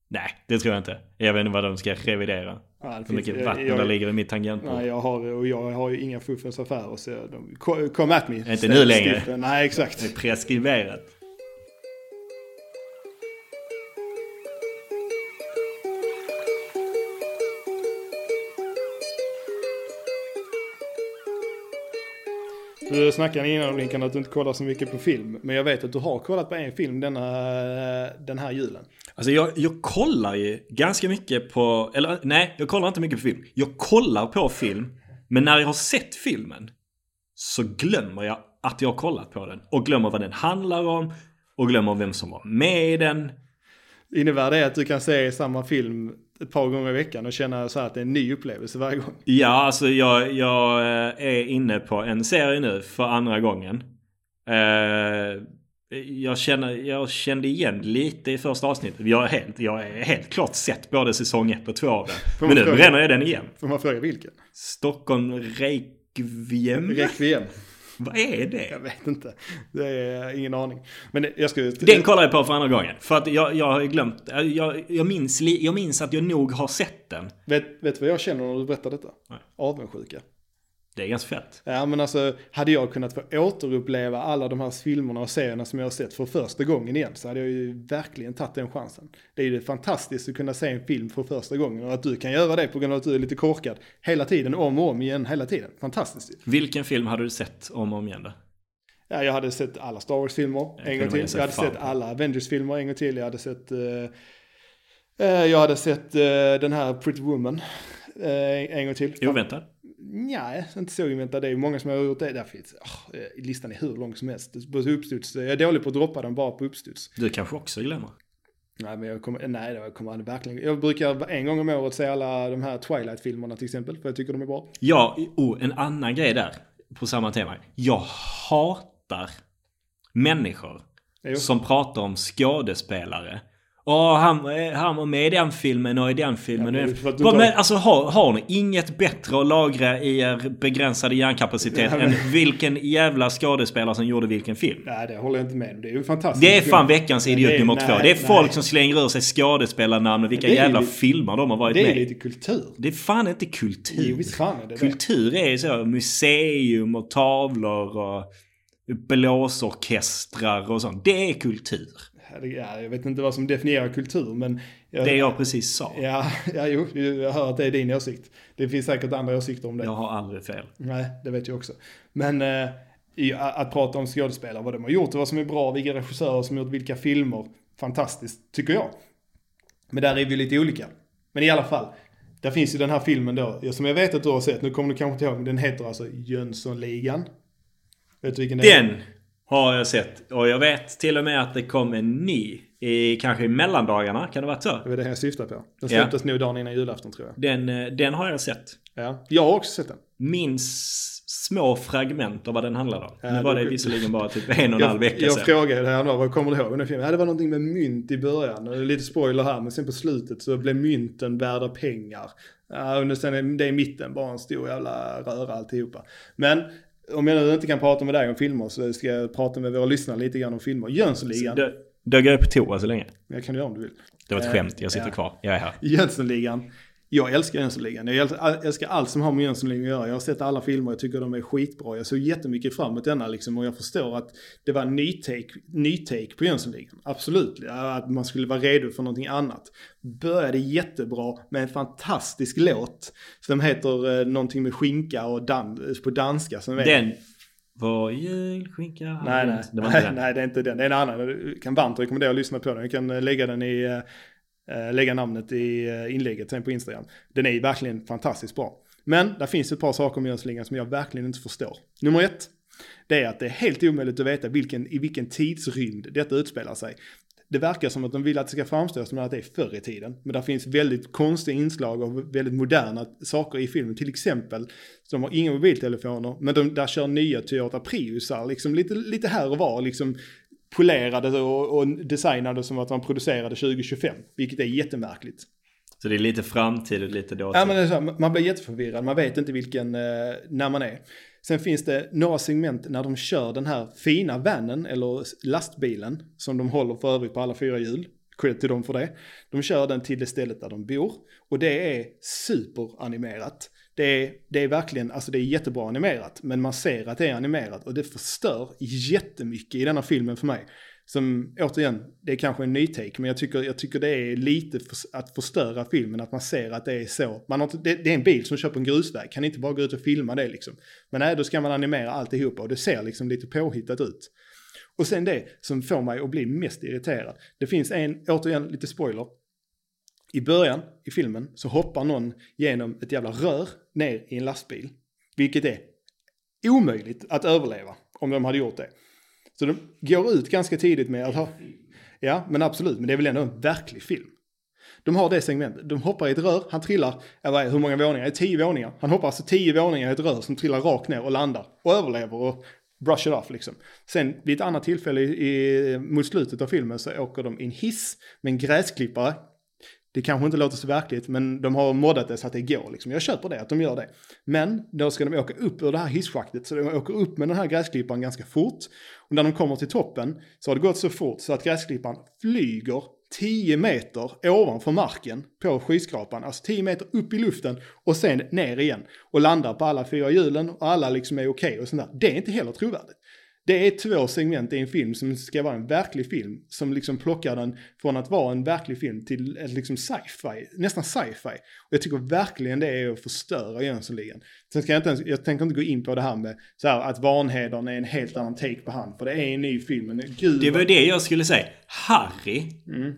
Nej, det tror jag inte. Jag vet inte vad de ska revidera. Ja, Hur mycket jag- vatten jag- där ligger i mitt tangentbord. Nej, jag har, och jag har ju inga fuffens affärer så de, ko- kom at me. Inte nu längre. Nej, exakt. Det är preskriberat. Du snackade innan Linkan att du inte kollar så mycket på film. Men jag vet att du har kollat på en film denna, den här julen. Alltså jag, jag kollar ju ganska mycket på, eller nej, jag kollar inte mycket på film. Jag kollar på film, men när jag har sett filmen så glömmer jag att jag har kollat på den. Och glömmer vad den handlar om och glömmer vem som var med i den. Innebär det att du kan se samma film ett par gånger i veckan och känna så här att det är en ny upplevelse varje gång? Ja, alltså jag, jag eh, är inne på en serie nu för andra gången. Eh, jag, känner, jag kände igen lite i första avsnittet. Jag har helt, jag helt klart sett både säsong 1 och 2 av den. Men nu bränner jag den igen. Får man fråga vilken? Stockholm Reykjavik. Requiem. Vad är det? Jag vet inte. Det är ingen aning. Men jag skulle... Den kollar jag på för andra gången. För att jag, jag har glömt. Jag, jag, minns, jag minns att jag nog har sett den. Vet, vet du vad jag känner när du berättar detta? Nej. Avundsjuka. Det är ganska fett. Ja men alltså, hade jag kunnat få återuppleva alla de här filmerna och serierna som jag har sett för första gången igen så hade jag ju verkligen tagit den chansen. Det är ju fantastiskt att kunna se en film för första gången och att du kan göra det på grund av att du är lite korkad hela tiden, om och om igen, hela tiden. Fantastiskt. Vilken film hade du sett om och om igen då? Ja, jag hade sett alla Star Wars-filmer en gång till. Jag hade sett alla Avengers-filmer en gång till. Jag hade sett... eh, eh, jag hade sett eh, den här Pretty Woman en gång till. Oväntad? Nej, inte så oväntat. Det är många som har gjort det. Där finns, eh, listan är hur lång som helst. På uppstuds. Jag är dålig på att droppa den bara på uppstuds. Du kanske också glömmer? Nej, men jag kommer, nej, jag kommer verkligen. Jag brukar en gång om året se alla de här Twilight-filmerna till exempel. För jag tycker de är bra. Ja, oh, en annan grej där. På samma tema. Jag hatar människor Jo. som pratar om skådespelare. Åh, han, eh, han var med i den filmen och i den filmen. Ja, men i men, alltså har, har ni inget bättre att lagra i er begränsade hjärnkapacitet Ja, men- än vilken jävla skådespelare som gjorde vilken film? Nej, det håller jag inte med om. Det är ju fantastiskt. Det är fan veckans idiot nummer nej, två. Det är folk nej. som slänger ur sig skådespelarnamn och vilka jävla lite- filmer de har varit Det är med i. lite kultur. Det är fan inte kultur. Jo, visst fan är det. Kultur är så museum och tavlor och blåsorkestrar och sånt. Det är kultur. Ja, jag vet inte vad som definierar kultur, men... Jag, Det jag precis sa. Ja, ja, jo, jag hör att det är din åsikt. Det finns säkert andra åsikter om det. Jag har aldrig fel. Nej, det vet jag också. Men eh, att prata om skådespelare, vad de har gjort och vad som är bra, vilka regissörer som har gjort vilka filmer. Fantastiskt, tycker jag. Men där är vi lite olika. Men i alla fall, där finns ju den här filmen då, som jag vet att du har sett, nu kommer du kanske inte ihåg, den heter alltså Jönssonligan. Vet du vilken det är? Den har jag sett. Och jag vet till och med att det kom en ny. I, kanske i mellandagarna. Kan det vara så? Det var det jag syftade på. Den Ja. släpptes nog dagen innan julafton tror jag. Den, eh, den har jag sett. Ja, jag har också sett den. Minns små fragment av vad den handlar om. Ja, nu var det du- visserligen bara typ en och en halv Jag, vecka jag sedan. frågade det här då, vad kommer du ihåg den filmen? Ja, det var någonting med mynt i början. Lite spoiler här, men sen på slutet så blev mynten värda pengar. Ja, och sen är det i mitten bara en stor jävla röra alltihopa. Men om jag nu inte kan prata med dig om filmer så ska jag prata med våra lyssnare lite grann om filmer. Jönssonligan, Dö- Dög jag på toa så länge? jag kan göra om du vill. Det var ett Eh, skämt. Jag sitter ja. kvar. Jag är här. Jönssonligan. Jag älskar Jönssonligan. Jag älskar, allt som har med Jönssonligan att göra. Jag har sett alla filmer, jag tycker de är skitbra. Jag såg jättemycket fram emot denna liksom och jag förstår att det var en ny take, ny take på Jönssonligan. Absolut. Att man skulle vara redo för någonting annat. Började jättebra med en fantastisk låt som heter eh, någonting med skinka och dan på danska. Som är, Den. Var julskinka. Nej, nej. Det var inte nej, den. nej, det är inte den. Det är en annan. Jag kan varmt rekommendera att lyssna på den. Jag kan eh, lägga den i, eh, Eh, lägga namnet i eh, inlägget sen på Instagram. Den är verkligen fantastiskt bra. Men där finns ett par saker med Jönslingan som jag verkligen inte förstår. Nummer ett, det är att det är helt omöjligt att veta vilken, i vilken tidsrymd detta utspelar sig. Det verkar som att de vill att det ska framstå som att det är förr i tiden. Men där finns väldigt konstiga inslag av väldigt moderna saker i filmen. Till exempel, de har inga mobiltelefoner, men de där kör nya Toyota Priusar, liksom lite, lite här och var, liksom polerade och, och designade som att man producerade 2025. Vilket är jättemärkligt. Så det är lite framtid och lite dåtid. Ja, men det är så, man blir jätteförvirrad, man vet inte vilken, eh, när man är. Sen finns det några segment när de kör den här fina vanen, eller lastbilen, som de håller för övrigt på alla fyra hjul. credit till dem för det. De kör den till det stället där de bor. Och det är superanimerat. Det är, det är verkligen, alltså det är jättebra animerat. Men man ser att det är animerat och det förstör jättemycket i denna filmen för mig. Som återigen, det är kanske en ny take, men jag tycker, jag tycker det är lite för, att förstöra filmen, att man ser att det är så. Man har, det, det är en bil som kör på en grusväg, kan inte bara gå ut och filma det liksom. Men nej, då ska man animera alltihopa och det ser liksom lite påhittat ut. Och sen det som får mig att bli mest irriterad. Det finns en, återigen lite spoiler. I början i filmen så hoppar någon genom ett jävla rör ner i en lastbil. Vilket är omöjligt att överleva om de hade gjort det. Så de går ut ganska tidigt med att ha... Ja, men absolut. Men det är väl ändå en verklig film. De har det segmentet. De hoppar i ett rör, han trillar, eller hur många våningar? Det är tio våningar. Han hoppar alltså tio våningar i ett rör som trillar rakt ner och landar. Och överlever och brush it off liksom. Sen vid ett annat tillfälle i, i, mot slutet av filmen så åker de i en hiss med en gräsklippare. Det kanske inte låter så verkligt, men de har moddat det så att det går. Liksom. Jag köper det, att de gör det. Men då ska de åka upp ur det här hisschaktet, så de åker upp med den här gräsklipparen ganska fort. Och när de kommer till toppen så har det gått så fort så att gräsklipparen flyger 10 meter ovanför marken på skyskrapan. Alltså 10 meter upp i luften och sen ner igen. Och landar på alla fyra hjulen och alla liksom är okej och sånt där. Det är inte heller trovärdigt. Det är två segment i en film som ska vara en verklig film. Som liksom plockar den från att vara en verklig film till ett liksom sci-fi, nästan sci-fi. Och jag tycker verkligen det är att förstöra Jönssonligan. Sen ska jag inte ens, jag tänker inte gå in på det här med så här, att Vanheden är en helt annan take på han. För det är en ny film, men gud. Det var det jag skulle säga. Harry Mm.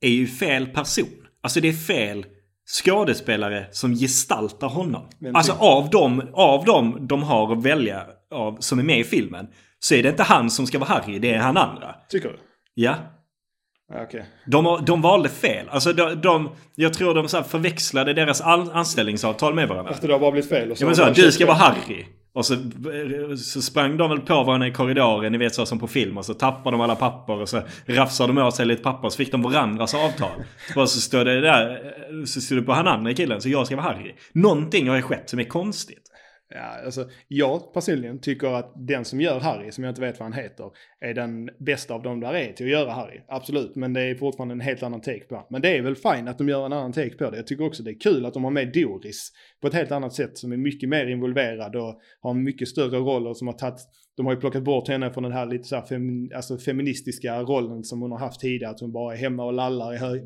är ju fel person. Alltså det är fel skådespelare som gestaltar honom. Alltså av dem, av dem de har att välja av som är med i filmen. Så är det inte han som ska vara Harry, det är han andra. Tycker du? Ja. Okej. De, de valde fel. Alltså de, de, jag tror de så förväxlade deras an, anställningsavtal med varandra. Efter det har bara blivit fel. Och Ja men så, du ska vara Harry. Och så, så sprang de väl på varandra i korridoren, ni vet så som på film. Och så tappade de alla papper och så rafsade de åt sig lite papper. Och så fick de varandras avtal. Och så stod det där, så stod det på han andra killen, så jag ska vara Harry. Någonting har ju skett som är konstigt. Ja, alltså, jag personligen tycker att den som gör Harry, som jag inte vet vad han heter, är den bästa av dem där är till att göra Harry. Absolut, men det är fortfarande en helt annan take på det. Men det är väl fine att de gör en annan take på det. Jag tycker också det är kul att de har med Doris på ett helt annat sätt som är mycket mer involverad och har mycket större roller som har tagit de har ju plockat bort henne från den här lite så här fem, alltså feministiska rollen som hon har haft tidigare. Att hon bara är hemma och lallar i hög...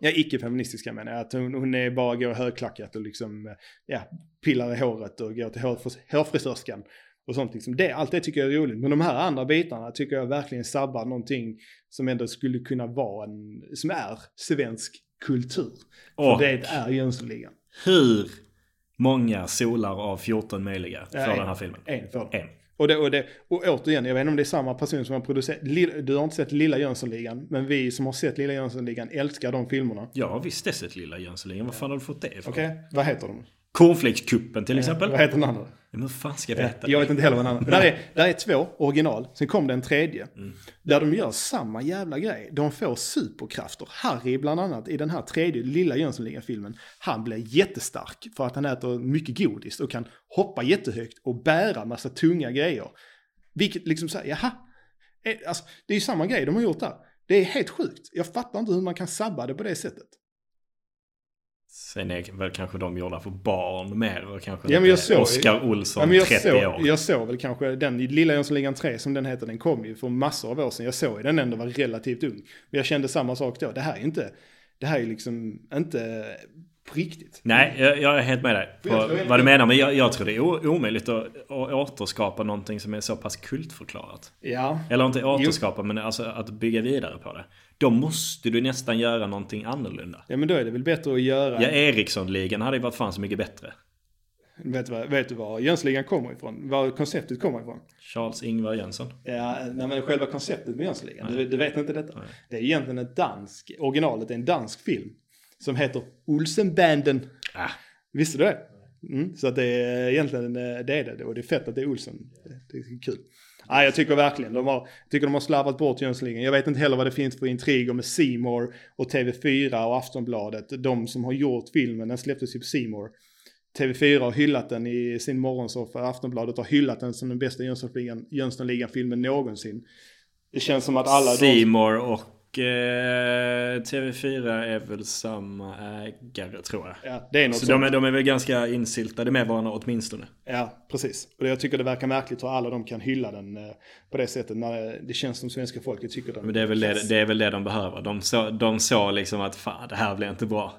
Ja, icke-feministiska menar jag. Att hon, hon är bara går högklackat och liksom, eh, ja, pillar i håret och går till hårfris- hårfrisörskan. Och sånt liksom. Det, allt det tycker jag är roligt. Men de här andra bitarna tycker jag verkligen sabbar någonting som ändå skulle kunna vara en, som är svensk kultur. För Och det är Jönssonligan. hur många solar av 14 möjliga för Ja, den en. här filmen? En för En. Och, det, och, det, och återigen, jag vet inte om det är samma person som har producerat, du har inte sett Lilla Jönssonligan, men vi som har sett Lilla Jönssonligan älskar de filmerna. Jag har visst sett Lilla Jönssonligan. Var fan har du fått det ifrån? Okej, vad heter de? Cornflakeskuppen till exempel. Vad heter den andra? Men hur fan ska jag veta? Jag vet inte heller vad den andra där är. Där är två original, sen kom det en tredje. Mm. Där de gör samma jävla grej. De får superkrafter. Harry bland annat i den här tredje Lilla Jönssonligan-filmen. Han blir jättestark för att han äter mycket godis och kan hoppa jättehögt och bära massa tunga grejer. Vilket liksom säger, jaha. Eh, Alltså, det är ju samma grej de har gjort där. Det är helt sjukt. Jag fattar inte hur man kan sabba det på det sättet. Sen är väl kanske de gjorda för barn mer och kanske Ja, men jag såg- Oscar Olsson, Ja, men jag, 30 såg, år. jag såg väl kanske den Lilla Jönssonligan 3 som den heter, den kom ju för massor av år sedan. Jag såg den ändå var relativt ung. Men jag kände samma sak då. Det här är inte, det här är liksom inte på riktigt. Nej, jag, jag är helt med dig på vad du menar. Men jag, jag tror det är omöjligt att, att återskapa någonting som är så pass kultförklarat. Ja, Eller inte återskapa, men alltså att bygga vidare på det. Då måste du nästan göra någonting annorlunda. ja men då är det väl bättre att göra. Ja, Ericsson-ligan hade ju varit fan så mycket bättre. Vet, du vad, vet du var Jönssonligan kommer ifrån? Var konceptet kommer ifrån? Charles Ingvar Jönsson. Ja, nej, men själva konceptet med Jönssonligan, du, du vet inte detta. Det är egentligen ett dansk, originalet är en dansk film. Som heter Olsenbanden. Ah, Visste du det? Mm, så att det är egentligen eh, det är det. Och det är fett att det är Olsen. Det, är kul. Nej, jag tycker verkligen de har, tycker de har slarvat bort Jönssonligan. Jag vet inte heller vad det finns för intriger med More och TV4 och Aftonbladet. De som har gjort filmen, den släpptes ju på More. TV4 har hyllat den i sin morgonsoffa. Aftonbladet har hyllat den som den bästa Jönssonligan- Jönssonligan-filmen någonsin. Det känns som att alla. Seymour och Och eh, TV4 är väl samma ägare tror jag. Ja, det är något Så sånt. de är, de är väl ganska insyltade med varandra åtminstone. Ja, precis. Och jag tycker det verkar märkligt hur alla de kan hylla den eh, på det sättet när det känns som svenska folket tycker den Men det är väl det, det, är väl det de behöver. De såg de så liksom att fan det här blir inte bra.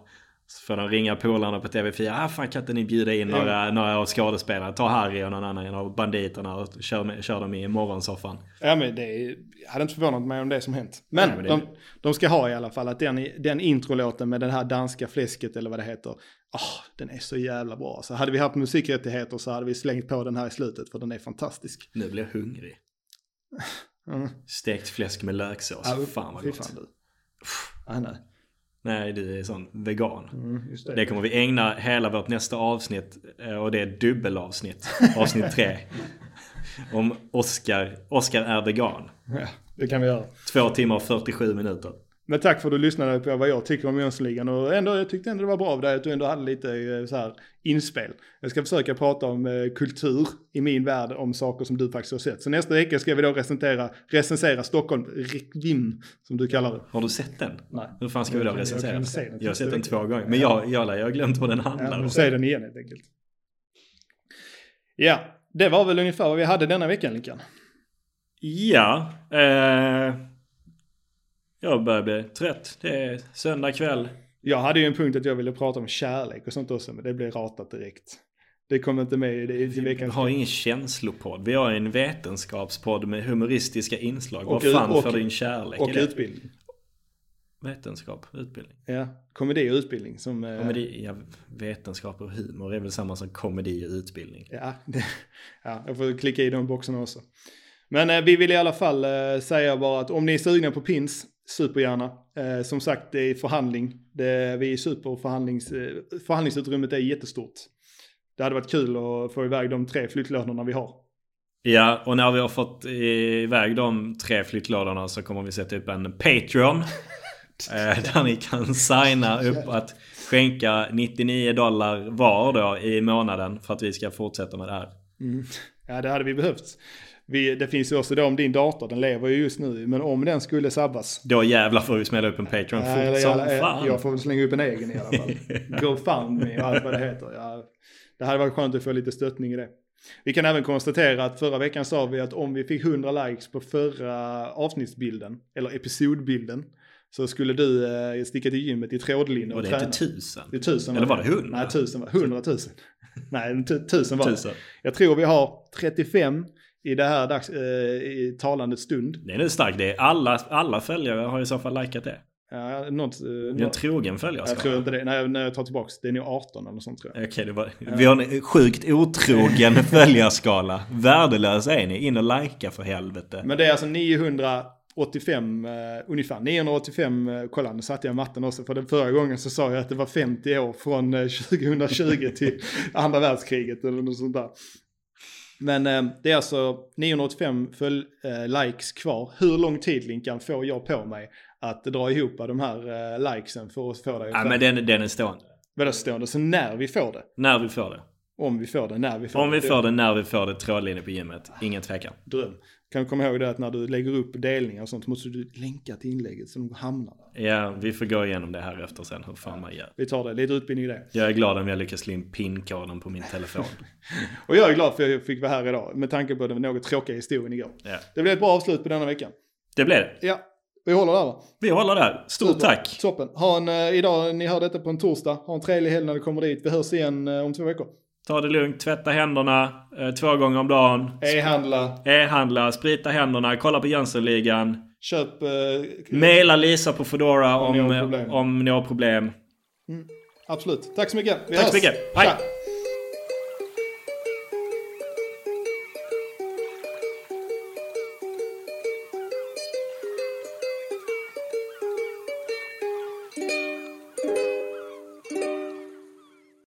Så får de ringa polarna på TV4. Ah, fan kan inte ni bjuda in några, några av skådespelarna? Ta Harry och någon annan av banditerna och kör, med, kör dem i morgonsoffan. Ja men det är, hade inte förvånat mig om det som hänt. Men, Nej, men det- de, de ska ha i alla fall att den, den introlåten med det här danska fläsket eller vad det heter. ah den är så jävla bra. Så hade vi haft musikrättigheter så hade vi slängt på den här i slutet för den är fantastisk. Nu blir jag hungrig. Mm. Stekt fläsk med löksås. Ja, fan vad gott. Fan, du. Ah, nej. Nej, du är sån vegan. Mm, det. Det kommer vi ägna hela vårt nästa avsnitt eh, och det är dubbelavsnitt. Avsnitt tre. Om Oscar. Oscar är vegan. Ja, det kan vi göra. Två timmar och 47 minuter. Men tack för att du lyssnade på vad jag tycker om Jönssonligan och ändå, jag tyckte ändå det var bra av dig att du ändå hade lite eh, så här inspel. Jag ska försöka prata om eh, kultur i min värld, om saker som du faktiskt har sett. Så nästa vecka ska vi då recensera, recensera Stockholm Requiem, som du kallar det. Har du sett den? Nej. Hur fan ska vi då Jag jag recensera? se den Jag har sett den två gånger. Men jag, jag, jag har glömt vad den Ja, handlar om. säger den igen helt enkelt. Ja, det var väl ungefär vad vi hade denna veckan Linkan. Ja. Eh, jag börjar bli trött. Det är söndag kväll. Jag hade ju en punkt att jag ville prata om kärlek och sånt också, men det blev ratat direkt. Det kom inte med i, i, i Vi veckans... har ingen känslopodd. Vi har en vetenskapspodd med humoristiska inslag. Och Vad fan och- för din kärlek Och utbildning. Vetenskap, utbildning. Ja, komedi och utbildning som... eh, Komedi, ja, vetenskap och humor är väl samma som komedi och utbildning. Ja, det, ja, jag får klicka i de boxarna också. Men eh, vi vill i alla fall eh, säga bara att om ni är sugna på pins, supergärna. Eh, som sagt, det är förhandling. Det, vi är superförhandlings... Eh, förhandlingsutrymmet är jättestort. Det hade varit kul att få iväg de tre flyttlådorna vi har. Ja, och när vi har fått iväg de tre flyttlådorna så kommer vi sätta upp en Patreon. eh, där ni kan signa upp att skänka 99 dollar var då i månaden för att vi ska fortsätta med det här. Mm. Ja, det hade vi behövt. Vi, det finns ju också då om din dator, den lever ju just nu, men om den skulle sabbas. Då jävlar får vi smälla upp en Patreon Ja, eller, som eller, fan. jag får väl slänga upp en egen i alla fall. GoFundMe och allt vad det heter. Ja, det hade varit skönt att få lite stöttning i det. Vi kan även konstatera att förra veckan sa vi att om vi fick 100 likes på förra avsnittsbilden, eller episodbilden, så skulle du eh, sticka till gymmet i trådlinne Och och det är träna. inte tusen. Det är tusen Eller var det 100? Nej, tusen var hundratusen. Nej, tu- tusen var det. Tusen. Jag tror vi har 35 i det här dags, eh, i talande stund. Det är nu starkt. Det är alla, alla följare har i så fall likat det. Ja, något, eh, Det är en trogen följare. jag tror inte det. Nej, när jag tar tillbaka det är nog 18 eller sånt tror jag. Okej, det var, vi har en sjukt otrogen följarskala. Värdelösa är ni. In och likea för helvete. Men det är alltså 985 eh, ungefär. 985, eh, kolla nu satte jag matten också. För den förra gången så sa jag att det var 50 år från eh, 2020 till andra världskriget eller något sånt där. Men eh, det är alltså 985 följ, eh, likes kvar. Hur lång tid Linkan får jag på mig att dra ihop de här eh, likesen för att få dig Ja, men den, den är stående. Vadå stående? Så när vi får det? När vi får det. Om vi får det, när vi får Om det. vi får det, när vi får det, trådlinje på gymmet. Ingen tvekan. Dröm. Kan komma ihåg det att när du lägger upp delningar och sånt måste du länka till inlägget så de hamnar där. Ja, vi får gå igenom det här efter sen, hur fan man gör. Vi tar det, lite utbildning i det. Jag är glad om jag lyckas slå in pinkoden på min telefon. Och jag är glad för att jag fick vara här idag med tanke på den något tråkiga historien igår. Ja. Det blev ett bra avslut på denna veckan. Det blev det. Ja, vi håller där va? Vi håller där. Stort Super. tack. Toppen. Ha en, eh, idag, ni hör detta på en torsdag. Ha en trevlig helg när du kommer dit. Vi hörs igen eh, om två veckor. Ta det lugnt, tvätta händerna eh, två gånger om dagen. E-handla, E-handla, sprita händerna, kolla på Jönssonligan. köp... Eh, Maila Lisa på Foodora Om om, ni har problem. om ni har problem. absolut. Tack så mycket. Vi Tack hörs. så mycket. Hej. Tja.